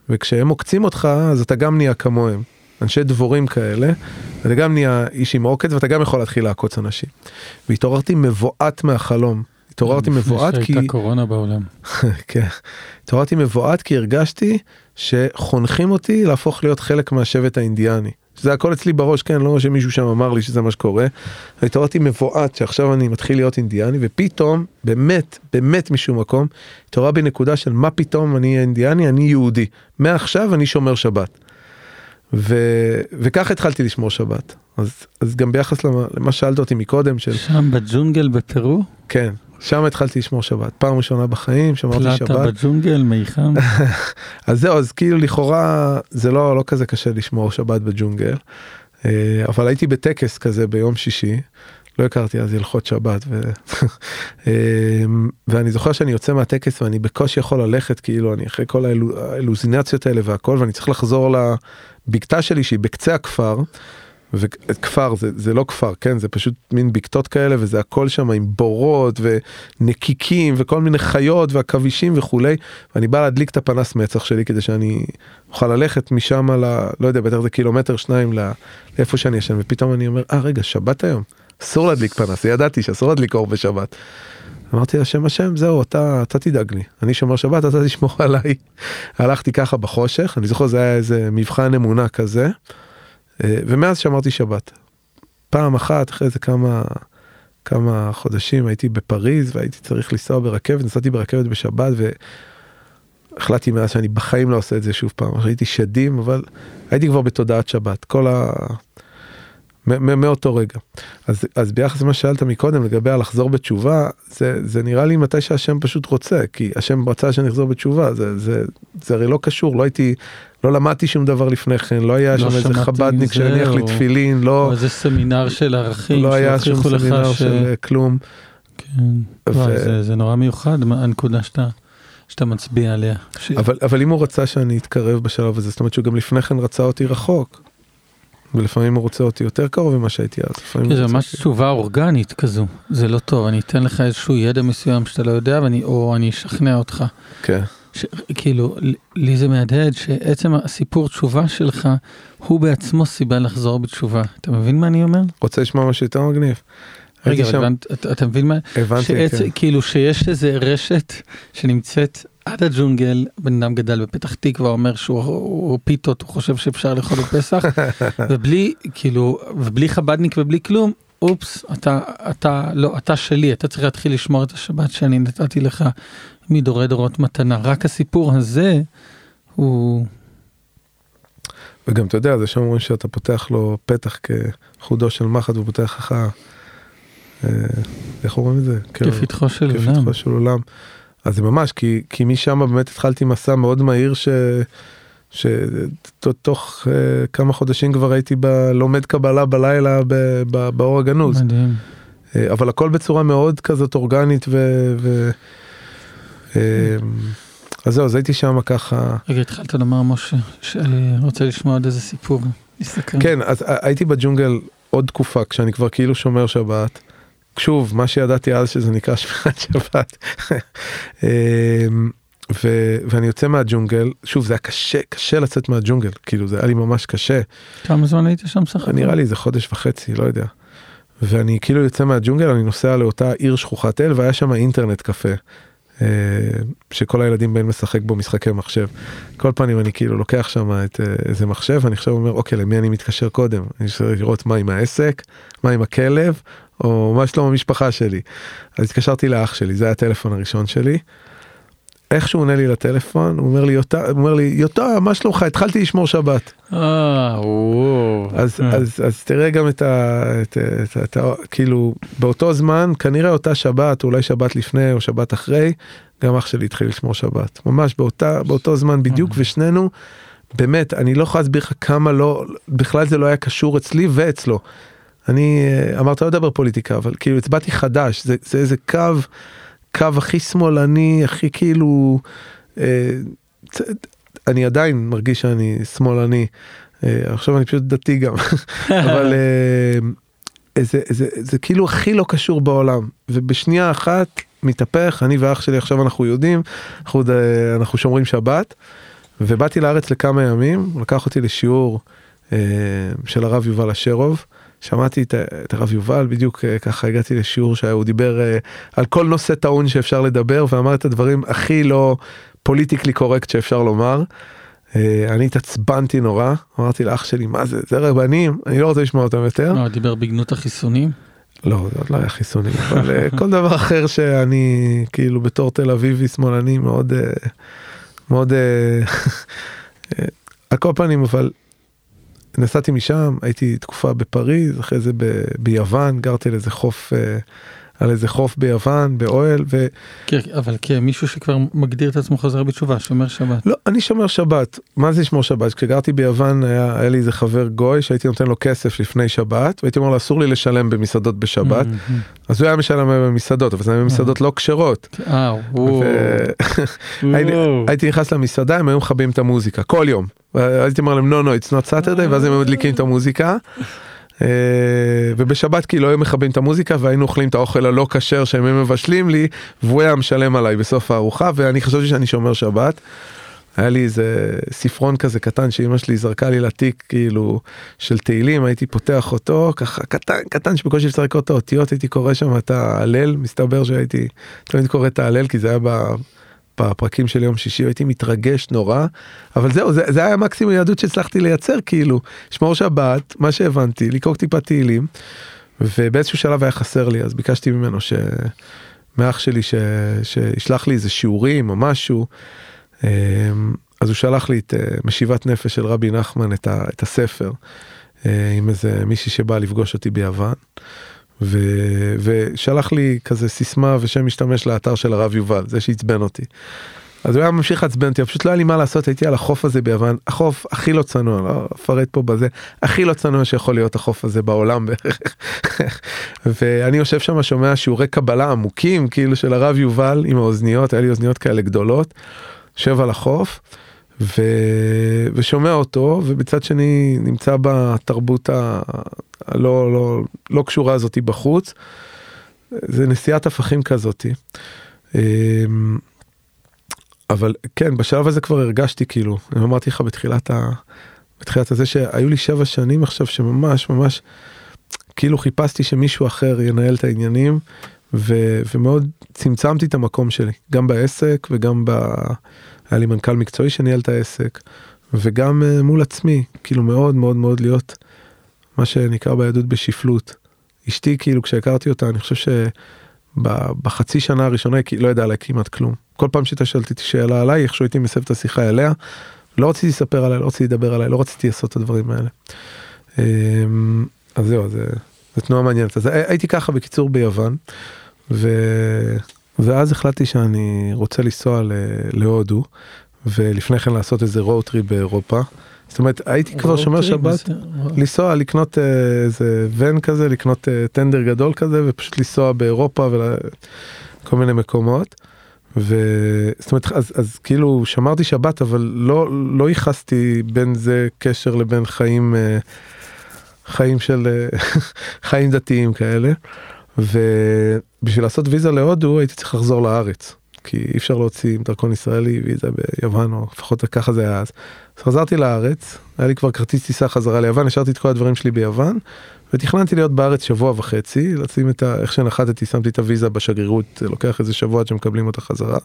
וכשהם עוקצים אותך, אז אתה גם נהיה כמוהם. אנשי דבורים כאלה, אתה גם נהיה איש עם עוקץ ואתה גם יכול להתחיל לעקוץ אנשים. והתעוררתי מבועת מהחלום. התעוררתי מבועת כי... שהייתה קורונה בעולם. [LAUGHS] כן. התעוררתי מבועת כי הרגשתי שחונכים אותי להפוך להיות חלק מהשבט האינדיאני. זה הכל אצלי בראש, כן, לא שמישהו שם אמר לי שזה מה שקורה. התעוררתי מבועת שעכשיו אני מתחיל להיות אינדיאני, ופתאום, באמת, באמת משום מקום, התעוררה בי נקודה של מה פתאום אני אינדיאני, אני יהודי. מעכשיו אני שומר שבת. ו... וכך התחלתי לשמור שבת. אז, אז גם ביחס למה, למה שאלת אותי מקודם של... שם בג'ונגל בפרו? כן, שם התחלתי לשמור שבת. פעם ראשונה בחיים שמרתי שבת. פלטה בג'ונגל, מיחם. [LAUGHS] אז זהו, אז כאילו לכאורה זה לא, לא כזה קשה לשמור שבת בג'ונגל. אה, אבל הייתי בטקס כזה ביום שישי. לא הכרתי אז הלכות שבת ו... [LAUGHS] אה, ואני זוכר שאני יוצא מהטקס ואני בקושי יכול ללכת כאילו אני אחרי כל האלוזינציות האלה והכל ואני צריך לחזור לבקתה שלי שהיא בקצה הכפר וכפר זה, זה לא כפר, כן, זה פשוט מין בקתות כאלה וזה הכל שם עם בורות ונקיקים וכל מיני חיות ועכבישים וכולי, ואני בא להדליק את הפנס מצח שלי כדי שאני אוכל ללכת משם ל... לא יודע, בטח זה קילומטר שניים לאיפה שאני ישן, ופתאום אני אומר, אה רגע, שבת היום, אסור להדליק פנס, ידעתי שאסור להדליק אור בשבת. אמרתי השם השם זהו אתה אתה תדאג לי. אני שומר שבת אתה תשמור עליי. [LAUGHS] הלכתי ככה בחושך אני זוכר זה היה איזה מבחן אמונה כזה ומאז שמרתי שבת. פעם אחת אחרי זה כמה כמה חודשים הייתי בפריז והייתי צריך לנסוע ברכבת, נסעתי ברכבת בשבת והחלטתי מאז שאני בחיים לא עושה את זה שוב פעם, הייתי שדים, אבל הייתי כבר בתודעת שבת, כל ה... מאותו רגע. אז, אז ביחס למה ששאלת מקודם לגבי הלחזור בתשובה, זה, זה נראה לי מתי שהשם פשוט רוצה, כי השם רצה שאני אחזור בתשובה, זה, זה, זה הרי לא קשור, לא הייתי, לא למדתי שום דבר לפני כן, לא היה לא שם איזה חבדניק שהניח לי או- תפילין, לא, או איזה סמינר של ערכים, לא היה שום סמינר ש- של כלום. כן. ו- וואי, זה- זה נורא מיוחד, הנקודה שאתה שאתה מצביע עליה. ש- אבל, אבל אם הוא רצה שאני אתקרב בשלב הזה, זאת אומרת שהוא גם לפני כן רצה אותי רחוק. ולפעמים הוא רוצה אותי יותר קרוב ממה שהייתי אז. זה ממש תשובה אורגנית כזו, זה לא טוב, אני אתן לך איזשהו ידע מסוים שאתה לא יודע, ואני, או אני אשכנע אותך. כן. ש, כאילו, לי זה מהדהד שעצם הסיפור תשובה שלך, הוא בעצמו סיבה לחזור בתשובה. אתה מבין מה אני אומר? רוצה לשמוע משהו יותר מגניב? רגע, שם- הבנת- אתה, אתה מבין מה? הבנתי, שעצ... כן. כאילו שיש איזה רשת שנמצאת עד הג'ונגל, בן אדם גדל בפתח תקווה, אומר שהוא הוא פיתות, הוא חושב שאפשר לאכול בפסח, [LAUGHS] ובלי, כאילו, ובלי חבדניק ובלי כלום, אופס, אתה, אתה, לא, אתה שלי, אתה צריך להתחיל לשמור את השבת שאני נתתי לך מדורי דורות מתנה. רק הסיפור הזה הוא... וגם אתה יודע, זה שם אומרים שאתה פותח לו פתח כחודו של מחט והוא פותח לך, אה, איך אומרים את זה? כאילו, כפתחו של עולם. אז זה ממש, כי, כי משם באמת התחלתי מסע מאוד מהיר ש... שתוך uh, כמה חודשים כבר הייתי ב... לומד קבלה בלילה ב... ב... באור הגנוז. מדהים. אה, אבל הכל בצורה מאוד כזאת אורגנית ו... ו... אה, אז זהו, אז הייתי שם ככה. רגע, התחלת לומר, משה, שאני רוצה לשמוע עוד איזה סיפור. כן, אז הייתי בג'ונגל עוד תקופה, כשאני כבר כאילו שומר שבת. שוב, מה שידעתי אז שזה נקרא שמירת [LAUGHS] שבת. אמ, ו- ואני יוצא מהג'ונגל, שוב, זה היה קשה, קשה לצאת מהג'ונגל, כאילו זה היה לי ממש קשה. כמה זמן היית שם סך הכל? נראה לי זה חודש וחצי, לא יודע. ואני כאילו יוצא מהג'ונגל, אני נוסע לאותה עיר שכוחת אל, והיה שם אינטרנט קפה. אה, שכל הילדים באים לשחק בו משחקי מחשב. כל פנים אני כאילו לוקח שם את אה, איזה מחשב, ואני עכשיו אומר, אוקיי, למי אני מתקשר קודם? אני צריך לראות מה עם העסק, מה עם הכלב, או מה שלום המשפחה שלי. אז התקשרתי לאח שלי, זה היה הטלפון הראשון שלי. איך שהוא עונה לי לטלפון, הוא אומר לי, יותם, הוא אומר לי, יותם, מה שלומך? התחלתי לשמור שבת. אה, וואו. אז, אה. אז, אז תראה גם את ה... את, את, את, ה- כאילו, באותו זמן, כנראה אותה שבת, אולי שבת לפני או שבת אחרי, גם אח שלי התחיל לשמור שבת. ממש באותה, באותו זמן בדיוק, ושנינו, באמת, אני לא יכול להסביר לך כמה לא, בכלל זה לא היה קשור אצלי ואצלו. אני, אה, אמרת לא לדבר פוליטיקה, אבל כאילו הצבעתי חדש, זה, זה איזה קו, קו הכי שמאלני, הכי כאילו, אה, אני עדיין מרגיש שאני שמאלני. אה, עכשיו אני פשוט דתי גם, [LAUGHS] אבל אה, זה, זה, זה כאילו הכי לא קשור בעולם, ובשנייה אחת מתהפך, אני ואח שלי עכשיו אנחנו יודעים, אנחנו, אה, אנחנו שומרים שבת, ובאתי לארץ לכמה ימים, לקח אותי לשיעור אה, של הרב יובל אשרוב. שמעתי את, את הרב יובל, בדיוק אה, ככה הגעתי לשיעור שהוא דיבר אה, על כל נושא טעון שאפשר לדבר, ואמר את הדברים הכי לא פוליטיקלי קורקט שאפשר לומר. אה, אני התעצבנתי נורא, אמרתי לאח שלי, מה זה, זה רבנים, אני לא רוצה לשמוע אותם יותר. אה, דיבר בגנות החיסונים? לא, זה עוד לא היה חיסונים, אבל כל דבר אחר שאני כאילו בתור תל אביבי שמאלני מאוד, מאוד, [LAUGHS] על כל פנים, אבל נסעתי משם, הייתי תקופה בפריז, אחרי זה ביוון, גרתי על איזה חוף, אה, על איזה חוף ביוון, באוהל, ו... כן, אבל כמישהו שכבר מגדיר את עצמו חוזר בתשובה, שומר שבת. לא, אני שומר שבת. מה זה לשמור שבת? כשגרתי ביוון היה, היה לי איזה חבר גוי שהייתי נותן לו כסף לפני שבת, והייתי אומר לו אסור לי לשלם במסעדות בשבת, מהמם. אז הוא היה משלם במסעדות, אבל זה היה במסעדות לא כשרות. אה, [LAUGHS] הייתי- נכנס למסעדה, הם היו מכבים את המוזיקה, כל יום. הייתי אומר להם, no, no, it's not Saturday, ואז הם היו מדליקים את המוזיקה. אה, ובשבת כאילו היו מכבים את המוזיקה והיינו אוכלים את האוכל הלא כשר שהם מבשלים לי והוא היה משלם עליי בסוף הארוחה ואני חשבתי שאני שומר שבת. היה לי איזה ספרון כזה קטן שאימא שלי זרקה לי לתיק כאילו של תהילים הייתי פותח אותו ככה קטן קטן שבקושי אפשר לקרוא את האותיות הייתי קורא שם את ההלל מסתבר שהייתי תמיד קורא את ההלל כי זה היה ב- בפרקים של יום שישי הייתי מתרגש נורא אבל זהו זה, זה היה מקסימום יהדות שהצלחתי לייצר כאילו שמור שבת מה שהבנתי לקרוא טיפה תהילים ובאיזשהו שלב היה חסר לי, אז ביקשתי ממנו ש... מאח שלי ש... שישלח לי איזה שיעורים או משהו. אמ, אז הוא שלח לי את אה, משיבת נפש של רבי נחמן, את, ה... את הספר, אה, עם איזה מישהי שבאה לפגוש אותי ביוון. ו... ושלח לי כזה סיסמה ושם משתמש לאתר של הרב יובל, זה שעצבן אותי. אז הוא היה ממשיך לעצבן אותי, פשוט לא היה לי מה לעשות, הייתי על החוף הזה ביוון, החוף הכי לא צנוע, לא אפרט פה בזה, הכי לא צנוע שיכול להיות החוף הזה בעולם בערך. [LAUGHS] ואני יושב שם, שומע שיעורי קבלה עמוקים, כאילו של הרב יובל עם האוזניות, היה לי אוזניות כאלה גדולות, יושב על החוף. ו... ושומע אותו ובצד שני נמצא בתרבות ה... הלא לא, לא קשורה הזאתי בחוץ. זה נסיעת הפכים כזאתי. אמ, אבל כן בשלב הזה כבר הרגשתי כאילו אני אמרתי לך בתחילת ה... בתחילת הזה שהיו לי שבע שנים עכשיו שממש ממש כאילו חיפשתי שמישהו אחר ינהל את העניינים ו... ומאוד צמצמתי את המקום שלי גם בעסק וגם ב... היה לי מנכ"ל מקצועי שניהל את העסק וגם uh, מול עצמי כאילו מאוד מאוד מאוד להיות מה שנקרא ביהדות בשפלות. אשתי כאילו כשהכרתי אותה אני חושב שבחצי שנה הראשונה היא לא ידעה עליי כמעט כלום. כל פעם שהייתה שואלת אותי שאלה עליי איכשהו הייתי מסב את השיחה אליה. לא רציתי לספר עליי לא רציתי לדבר עליי לא רציתי לעשות את הדברים האלה. אמ, אז זהו זה, זה תנועה מעניינת אז הייתי ככה בקיצור ביוון. ו... ואז החלטתי שאני רוצה לנסוע להודו ולפני כן לעשות איזה road trip באירופה. זאת אומרת הייתי כבר שומר שבת לנסוע לקנות אה, איזה ון כזה לקנות אה, טנדר גדול כזה ופשוט לנסוע באירופה וכל מיני מקומות. וזאת אומרת אז, אז כאילו שמרתי שבת אבל לא לא ייחסתי בין זה קשר לבין חיים אה, חיים של [LAUGHS] חיים דתיים כאלה. ובשביל לעשות ויזה להודו הייתי צריך לחזור לארץ. כי אי אפשר להוציא עם דרכון ישראלי ויזה ביוון או לפחות ככה זה היה אז. אז חזרתי לארץ היה לי כבר כרטיס טיסה חזרה ליוון השארתי את כל הדברים שלי ביוון ותכננתי להיות בארץ שבוע וחצי לשים את ה... איך שנחתתי שמתי את הוויזה בשגרירות לוקח איזה שבוע עד שמקבלים אותה חזרה.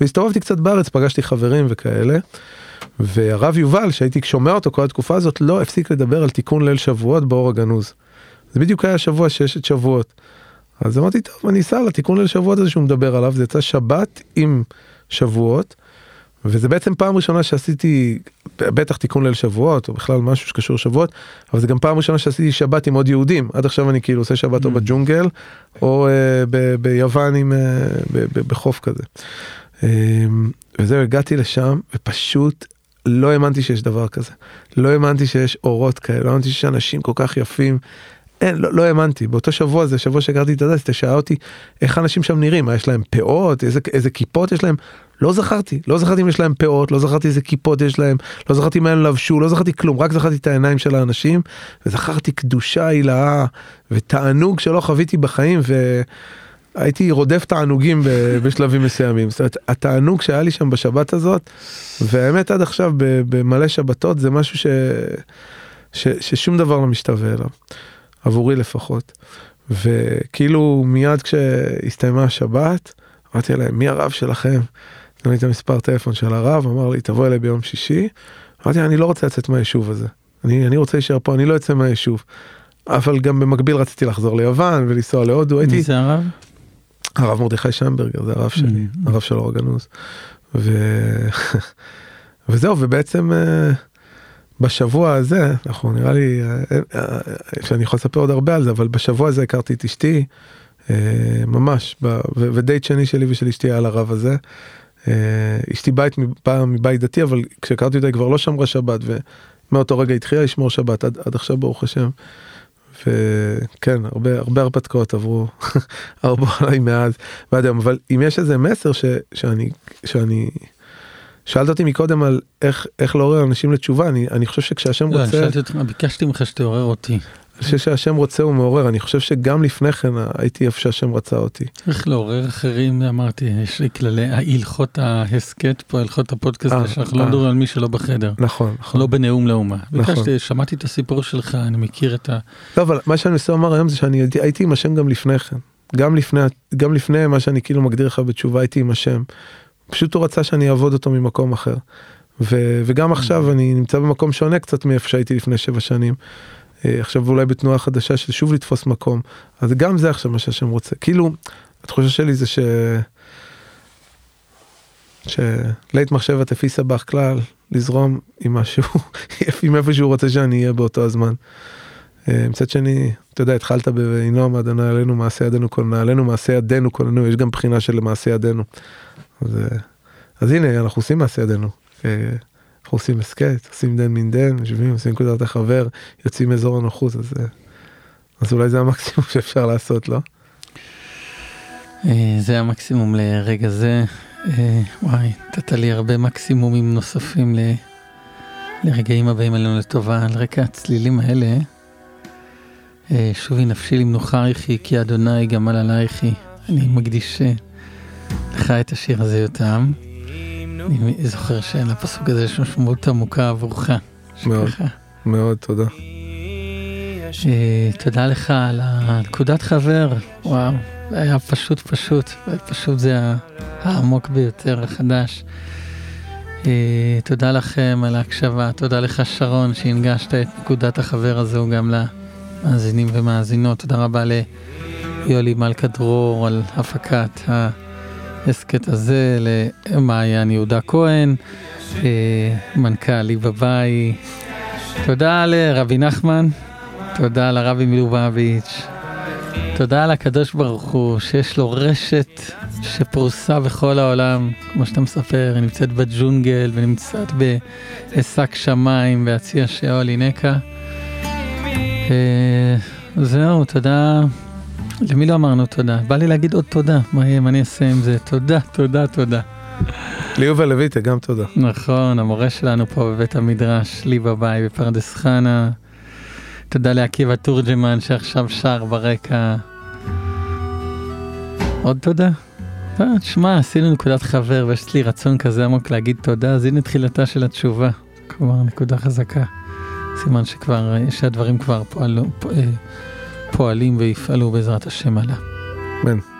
והסתובבתי קצת בארץ פגשתי חברים וכאלה. והרב יובל שהייתי שומע אותו כל התקופה הזאת לא הפסיק לדבר על תיקון ליל שבועות באור הגנוז. זה בדיוק היה שבוע ששת שבועות. אז אמרתי טוב אני אסע לתיקון ליל שבועות הזה שהוא מדבר עליו זה יצא שבת עם שבועות. וזה בעצם פעם ראשונה שעשיתי בטח תיקון ליל שבועות או בכלל משהו שקשור שבועות אבל זה גם פעם ראשונה שעשיתי שבת עם עוד יהודים עד עכשיו אני כאילו עושה שבת או mm. בג'ונגל או uh, ב- ביוון עם uh, ב- ב- בחוף כזה. Um, וזהו הגעתי לשם ופשוט לא האמנתי שיש דבר כזה לא האמנתי שיש אורות כאלה לא האמנתי שיש אנשים כל כך יפים אין, לא, לא האמנתי, באותו שבוע זה שבוע שהכרתי את הדס, שאלה אותי איך אנשים שם נראים, מה יש להם פאות, איזה, איזה כיפות יש להם, לא זכרתי, לא זכרתי אם יש להם פאות, לא זכרתי איזה כיפות יש להם, לא זכרתי מה הם לבשו, לא זכרתי כלום, רק זכרתי את העיניים של האנשים, וזכרתי קדושה הילאה ותענוג שלא חוויתי בחיים, והייתי רודף תענוגים [LAUGHS] בשלבים מסוימים, זאת אומרת, התענוג שהיה לי שם בשבת הזאת, והאמת עד עכשיו במלא שבתות זה משהו ש... ש... ששום דבר לא משתווה אליו. עבורי לפחות. וכאילו מיד כשהסתיימה השבת, אמרתי להם, מי הרב שלכם? נתנו לי את המספר טלפון של הרב, אמר לי, תבוא אליי ביום שישי. אמרתי, אני לא רוצה לצאת מהיישוב הזה. אני, אני רוצה להישאר פה, אני לא אצא מהיישוב. אבל גם במקביל רציתי לחזור ליוון ולנסוע להודו. מי הייתי... זה הרב? הרב מרדכי שמברגר, זה הרב שלי, mm-hmm. הרב של אור הגנוז. ו... [LAUGHS] וזהו, ובעצם... Uh... בשבוע הזה, אנחנו נראה לי אה, אה, שאני יכול לספר עוד הרבה על זה, אבל בשבוע הזה הכרתי את אשתי, אה, ממש, ודייט שני שלי ושל אשתי היה על הרב הזה. אשתי בית באה מבית דתי, אבל כשהכרתי אותה היא כבר לא שמרה שבת, ומאותו רגע התחילה לשמור שבת עד, עד עכשיו ברוך השם. וכן, הרבה הרבה הרפתקאות עברו, [LAUGHS] הרבה עליי מאז ועד היום, אבל אם יש איזה מסר ש, שאני, שאני שאלת אותי מקודם על איך איך לעורר אנשים לתשובה אני אני חושב שכשהשם לא, רוצה שאלתי אותך ביקשתי ממך שתעורר אותי. אני חושב שהשם רוצה הוא מעורר אני חושב שגם לפני כן הייתי איפה שהשם רצה אותי. איך לעורר אחרים אמרתי יש לי כללי הלכות ההסכת פה הלכות הפודקאסט אה, שאנחנו לא אה. מדברים על מי שלא בחדר נכון נכון לא בנאום לאומה. נכון. ביקשתי שמעתי את הסיפור שלך אני מכיר את ה... לא אבל מה שאני מנסה לומר היום זה שאני הייתי עם השם גם לפני כן גם לפני גם לפני מה שאני כאילו מגדיר לך בתשובה הייתי עם השם. פשוט הוא רצה שאני אעבוד אותו ממקום אחר. ו, וגם עכשיו אני נמצא במקום שונה קצת מאיפה שהייתי לפני שבע שנים. אה, עכשיו אולי בתנועה חדשה של שוב לתפוס מקום, אז גם זה עכשיו מה שהשם רוצה. כאילו, התחושה שלי זה ש... שלית מחשבת לפי סבך כלל, לזרום עם משהו, [LAUGHS] עם איפה שהוא רוצה שאני אהיה באותו הזמן. אה, מצד שני, אתה יודע, התחלת ב"ינום אדוני עלינו מעשה ידינו כוננו, עלינו מעשה ידינו כוננו", יש גם בחינה של מעשה ידינו. אז, אה, אז הנה, אנחנו עושים מעשה ידינו. אה, אנחנו עושים הסכת, עושים דן מן דן, יושבים, עושים נקודת החבר, יוצאים מאזור הנוחות, אז, אז אולי זה המקסימום [LAUGHS] שאפשר לעשות, לא? זה המקסימום לרגע זה. וואי, נתת לי הרבה מקסימומים נוספים ל... לרגעים הבאים עלינו לטובה, על רקע הצלילים האלה. שובי נפשי למנוחה יחי, כי אדוני גמל עלייך היא. אני מקדיש לך את השיר הזה יותם. אני זוכר שלפסוק הזה יש משמעות עמוקה עבורך. מאוד, מאוד, תודה. תודה לך על הנקודת חבר, וואו, זה היה פשוט פשוט, פשוט זה העמוק ביותר, החדש. תודה לכם על ההקשבה, תודה לך שרון שהנגשת את נקודת החבר הזו גם לה. מאזינים ומאזינות. תודה רבה ליולי מלכה דרור על הפקת ההסכת הזה, למעיין יהודה כהן, מנכ"ל ליבאביי. תודה לרבי נחמן, תודה לרבי מלובביץ', תודה לקדוש ברוך הוא שיש לו רשת שפרוסה בכל העולם, כמו שאתה מספר, היא נמצאת בג'ונגל ונמצאת בעסק שמיים בהציע שאול הינקה. זהו, תודה. למי לא אמרנו תודה? בא לי להגיד עוד תודה, מה יהיה, מה אני אעשה עם זה? תודה, תודה, תודה. ליובל לויטה, גם תודה. נכון, המורה שלנו פה בבית המדרש, לי בבית בפרדס חנה. תודה לעקיבא תורג'מן שעכשיו שר ברקע. עוד תודה? תשמע, עשינו נקודת חבר ויש לי רצון כזה עמוק להגיד תודה, אז הנה תחילתה של התשובה. כלומר, נקודה חזקה. סימן שכבר, שהדברים כבר פועלו, פועלים ויפעלו בעזרת השם עלה. אמן.